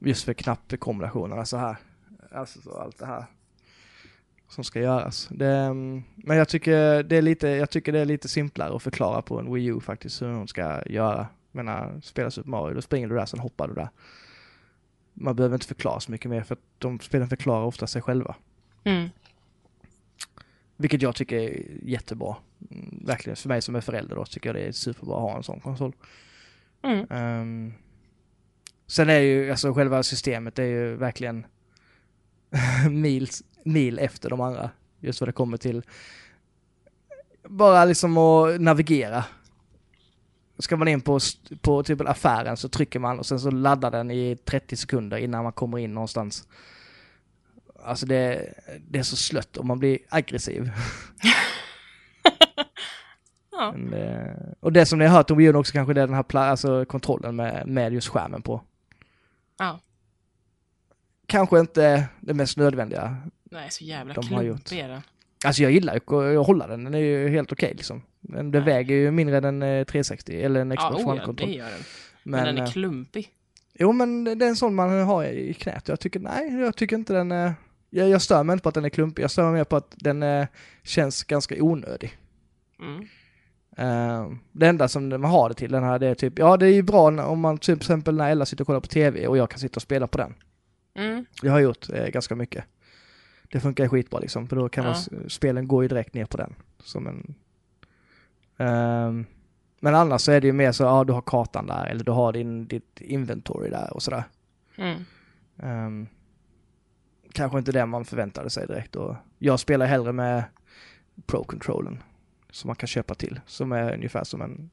Just för knappkombinationerna så här. Alltså så allt det här som ska göras. Det, mm, men jag tycker, det är lite, jag tycker det är lite simplare att förklara på en Wii U faktiskt hur hon ska göra. Jag menar, spela Super Mario, då springer du där, sen hoppar du där. Man behöver inte förklara så mycket mer för att de spelen förklarar ofta sig själva. Mm. Vilket jag tycker är jättebra. Mm, Verkligen, för mig som är förälder då tycker jag det är superbra att ha en sån konsol. Mm. Ehm, sen är ju, alltså själva systemet är ju verkligen mil, mil efter de andra. Just vad det kommer till bara liksom att navigera. Ska man in på, på typ affären så trycker man och sen så laddar den i 30 sekunder innan man kommer in någonstans. Alltså det, det är så slött och man blir aggressiv. Ja. Men, eh, och det som ni har hört om U också kanske det är den här alltså kontrollen med, med just skärmen på. Ja. Kanske inte det mest nödvändiga. Nej, så jävla De har gjort. klumpig är den. Alltså jag gillar ju att hålla den, den är ju helt okej liksom. Den, den väger ju mindre än en eh, 360 eller en Ja, Xbox oh, ja, det One-kontroll. gör den. Men, men, den är eh, klumpig. jo men det är en sån man har i knät. Jag tycker, nej, jag tycker inte den är... Jag, jag stör mig inte på att den är klumpig, jag stör mig mer på att den eh, känns ganska onödig. Mm. Uh, det enda som man har det till den här det är typ, ja det är ju bra om man till exempel när Ella sitter och kollar på TV och jag kan sitta och spela på den. Mm. Det har jag gjort eh, ganska mycket. Det funkar skitbra liksom, för då kan Ja. man, spelen går ju direkt ner på den. Som en... Ehm, men annars så är det ju mer så, ja du har kartan där eller du har din, ditt inventory där och sådär. Mm. Ehm, kanske inte det man förväntade sig direkt och jag spelar hellre med Pro-controllen som man kan köpa till. Som är ungefär som en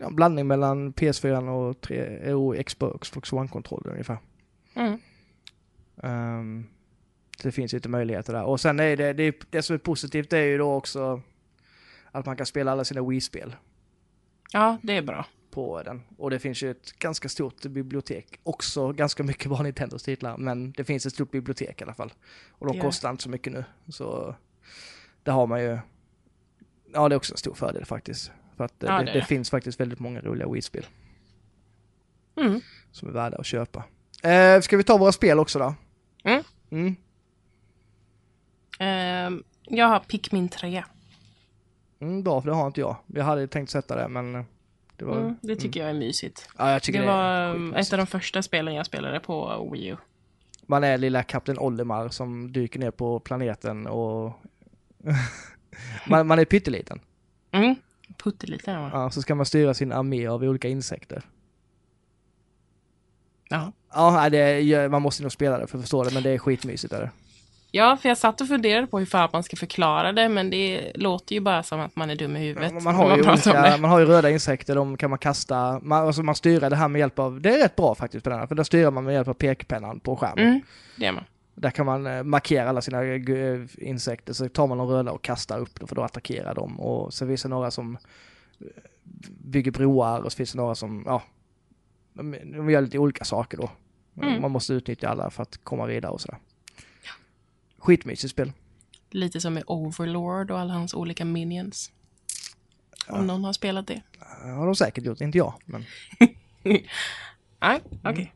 en blandning mellan PS4 och, 3, och Xbox, Xbox One-kontrollen ungefär. Mm. Ehm, det finns lite möjligheter där. Och sen är det, det, det som är positivt är ju då också att man kan spela alla sina Wii-spel Ja, det är bra. på den. Och det finns ju ett ganska stort bibliotek. Också ganska mycket bra Nintendos titlar, men det finns ett stort bibliotek i alla fall. Och de Ja. kostar inte så mycket nu. Så det har man ju. Ja, det är också en stor fördel faktiskt. För att eh, Ja, det, det det. finns faktiskt väldigt många roliga Wii-spel Mm. som är värda att köpa. Eh, ska vi ta våra spel också då? Mm. Mm. Ehm, jag har Pikmin 3. Mm, bra, för det har inte jag. Jag hade tänkt sätta det, men eh, det var... Mm, det tycker jag är mysigt. Ja, jag tycker Det det, var är skitmysigt. ett av de första spelen jag spelade på Wii U. Man är lilla kapten Olimar som dyker ner på planeten och... man, man är pytteliten. Mm. Putteliten var Ja, så ska man styra sin armé av olika insekter. ja. Ja, det är, man måste nog spela det för att förstå det, men det är skitmysigt. Är det. Ja, för jag satt och funderade på hur fan man ska förklara det, men det låter ju bara som att man är dum i huvudet. Man när har, ju pratar om olika, man har ju röda insekter, de kan man kasta. Man, alltså man styr det här med hjälp av, det är rätt bra faktiskt på den här, för där styr man med hjälp av pekpennan på skärmen. Mm, det är man. Där kan man eh, markera alla sina eh, insekter, så tar man de röda och kastar upp dem för då attackerar de. Och så finns det några som eh, bygger broar och så finns det några som, ja, de gör lite olika saker då. Mm. Man måste utnyttja alla för att komma vidare och sådär. Skitmysigt spel. Lite som i Overlord och alla hans olika minions. Om någon har spelat det. Det har de säkert gjort, inte jag. Men Nej, okej.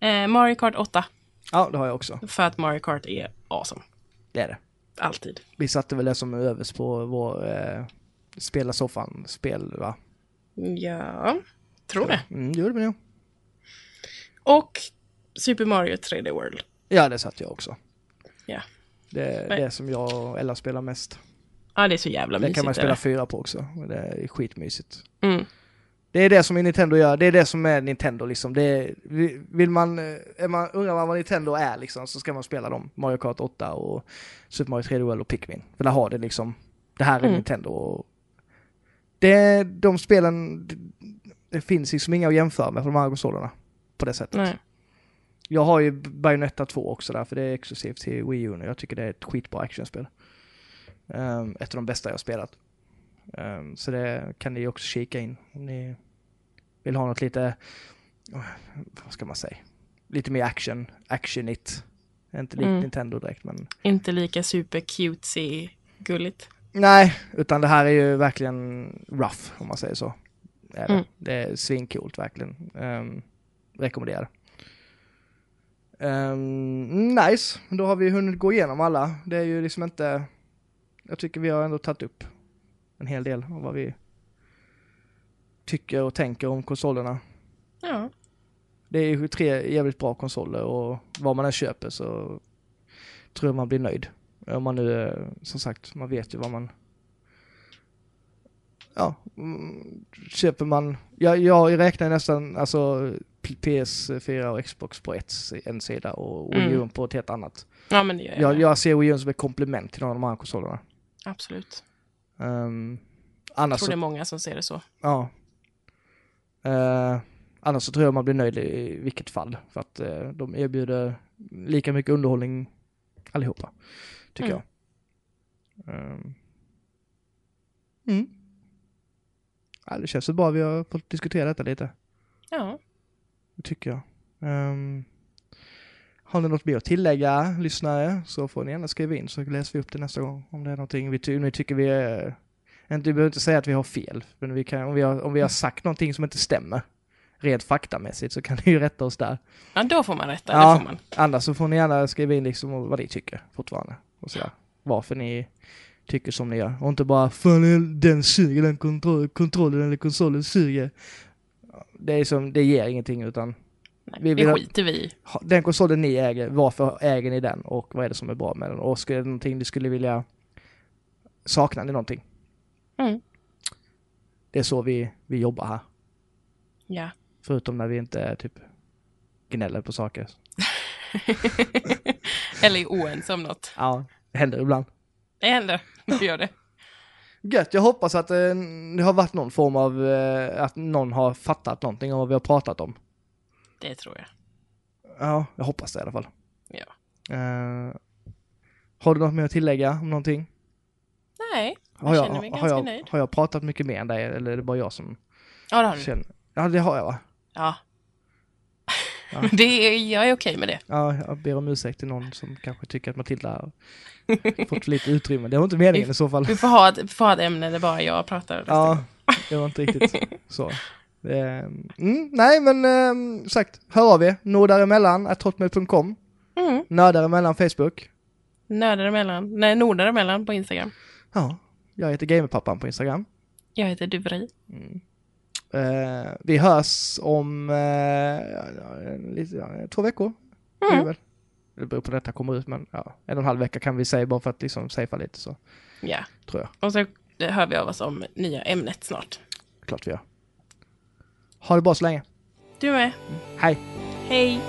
Eh, Mario Kart 8. ja, det har jag också. För att Mario Kart är awesome. Det är det. Alltid. Vi satte väl det som överst på vår eh, spela soffan-spel va? Ja, tror det. Mm, det gjorde vi nog. Och Super Mario 3D World. Ja, det satt jag också. Ja. Det är Nej. det som jag och Ella spelar mest. Ja, det är så jävla Det mysigt. kan man spela det. fyra på också. Det är skitmysigt. Mm. Det är det som Nintendo gör, det är det som är Nintendo liksom. Det är, vill man, eh, är man, undrar man vad Nintendo är liksom, så ska man spela dem. Mario Kart 8 och Super Mario 3D World och Pikmin. För där har det liksom, det här är Mm. Nintendo. Och det, de spelen, det, det finns liksom inga att jämföra med på de här konsolerna. På det sättet. Nej. Jag har ju Bayonetta 2 också där, för det är exklusivt till Wii U nu. Jag tycker det är ett skitbra actionspel. Um, ett av de bästa jag har spelat. Ehm, så det kan ni också kika in om ni vill ha något lite, vad ska man säga, lite mer action, actionigt. Inte likt Mm. Nintendo direkt men Inte lika super cutesy gulligt. nej, utan det här är ju verkligen rough om man säger så. Är det. Mm. det är svincoolt verkligen. Um, rekommenderar. Um, nice, då har vi hunnit gå igenom alla. Det är ju liksom inte, jag tycker vi har ändå tagit upp en hel del av vad vi tycker och tänker om konsolerna. Ja. Det är ju tre jävligt bra konsoler och vad man än köper så tror jag man blir nöjd. Om man nu, eh, som sagt, man vet ju vad man... Ja, mm, köper man... Jag, jag räknar nästan alltså P- PS4 och Xbox på ett, en sida och Wii U Mm. på ett helt annat. ja, men det gör jag. Jag, jag ser Wii U som ett komplement till de här konsolerna. Absolut. Um, Jag annars tror så det är många som ser det så. Ja. Eh, annars så tror jag man blir nöjd i vilket fall. För att eh, de erbjuder lika mycket underhållning allihopa. Tycker Mm. jag. Ehm. Mm. Ja, det känns bra vi har fått diskutera detta lite. Ja. Det tycker jag. Ehm. har ni något mer att tillägga, lyssnare, så får ni gärna skriva in så läser vi upp det nästa gång. Om det är någonting vi ty- ni tycker vi är... Inte, vi behöver inte säga att vi har fel, men vi kan, om, vi har, om vi har sagt någonting som inte stämmer, rent faktamässigt, så kan ni ju rätta oss där. ja, då får man rätta. Ja. Får man. Annars så får ni gärna skriva in liksom vad ni tycker fortfarande. Och sådär. Varför ni tycker som ni gör. Och inte bara Fan den suger, den kontroll, kontrollen eller konsolen suger. Det är som, det ger ingenting utan Nej, Vi det vill skiter vi ha- den konsolen ni äger, varför äger ni den och vad är det som är bra med den? Och skulle det någonting ni skulle vilja saknar ni någonting? Mm. Det är så vi, vi jobbar här. Ja. Förutom när vi inte typ gnäller på saker. Eller är oense om något. Ja, det händer ibland. Vi gör det. Gött, jag hoppas att eh, det har varit någon form av, eh, att någon har fattat någonting om vad vi har pratat om. Det tror jag. Ja, jag hoppas det i alla fall. Ja. Eh, har du något mer att tillägga om någonting? Nej, Har Jag jag, känner mig har, ganska jag, nöjd. har jag pratat mycket mer än dig eller är det bara jag som Ja, det har du. känner? Ja, det har jag va? Ja. Ja. Men det är, jag är okej med det. Ja, jag ber om ursäkt till någon som kanske tycker att Matilda har fått för lite utrymme. Det var inte meningen i så fall. Vi får ha ett, får ha ett ämne där bara jag pratar. Ja, det var inte riktigt så. Eh, Mm, nej, men eh, sagt, hör av er. Nå däremellan, hotmail.com. Mm. Nördar emellan Facebook. Nördar emellan. Nej, nordar emellan på Instagram. Ja, jag heter Gamerpappan på Instagram. Jag heter Duveri. Eh, vi hörs om eh, två veckor. Mm. Det, beror på när detta kommer ut, men ja, en och en halv vecka kan vi säga bara för att liksom safea lite så Ja. tror jag. Och så hör vi av oss om nya ämnet snart. Klart vi gör. Ha det bra så länge. Du med. Hej! Hej!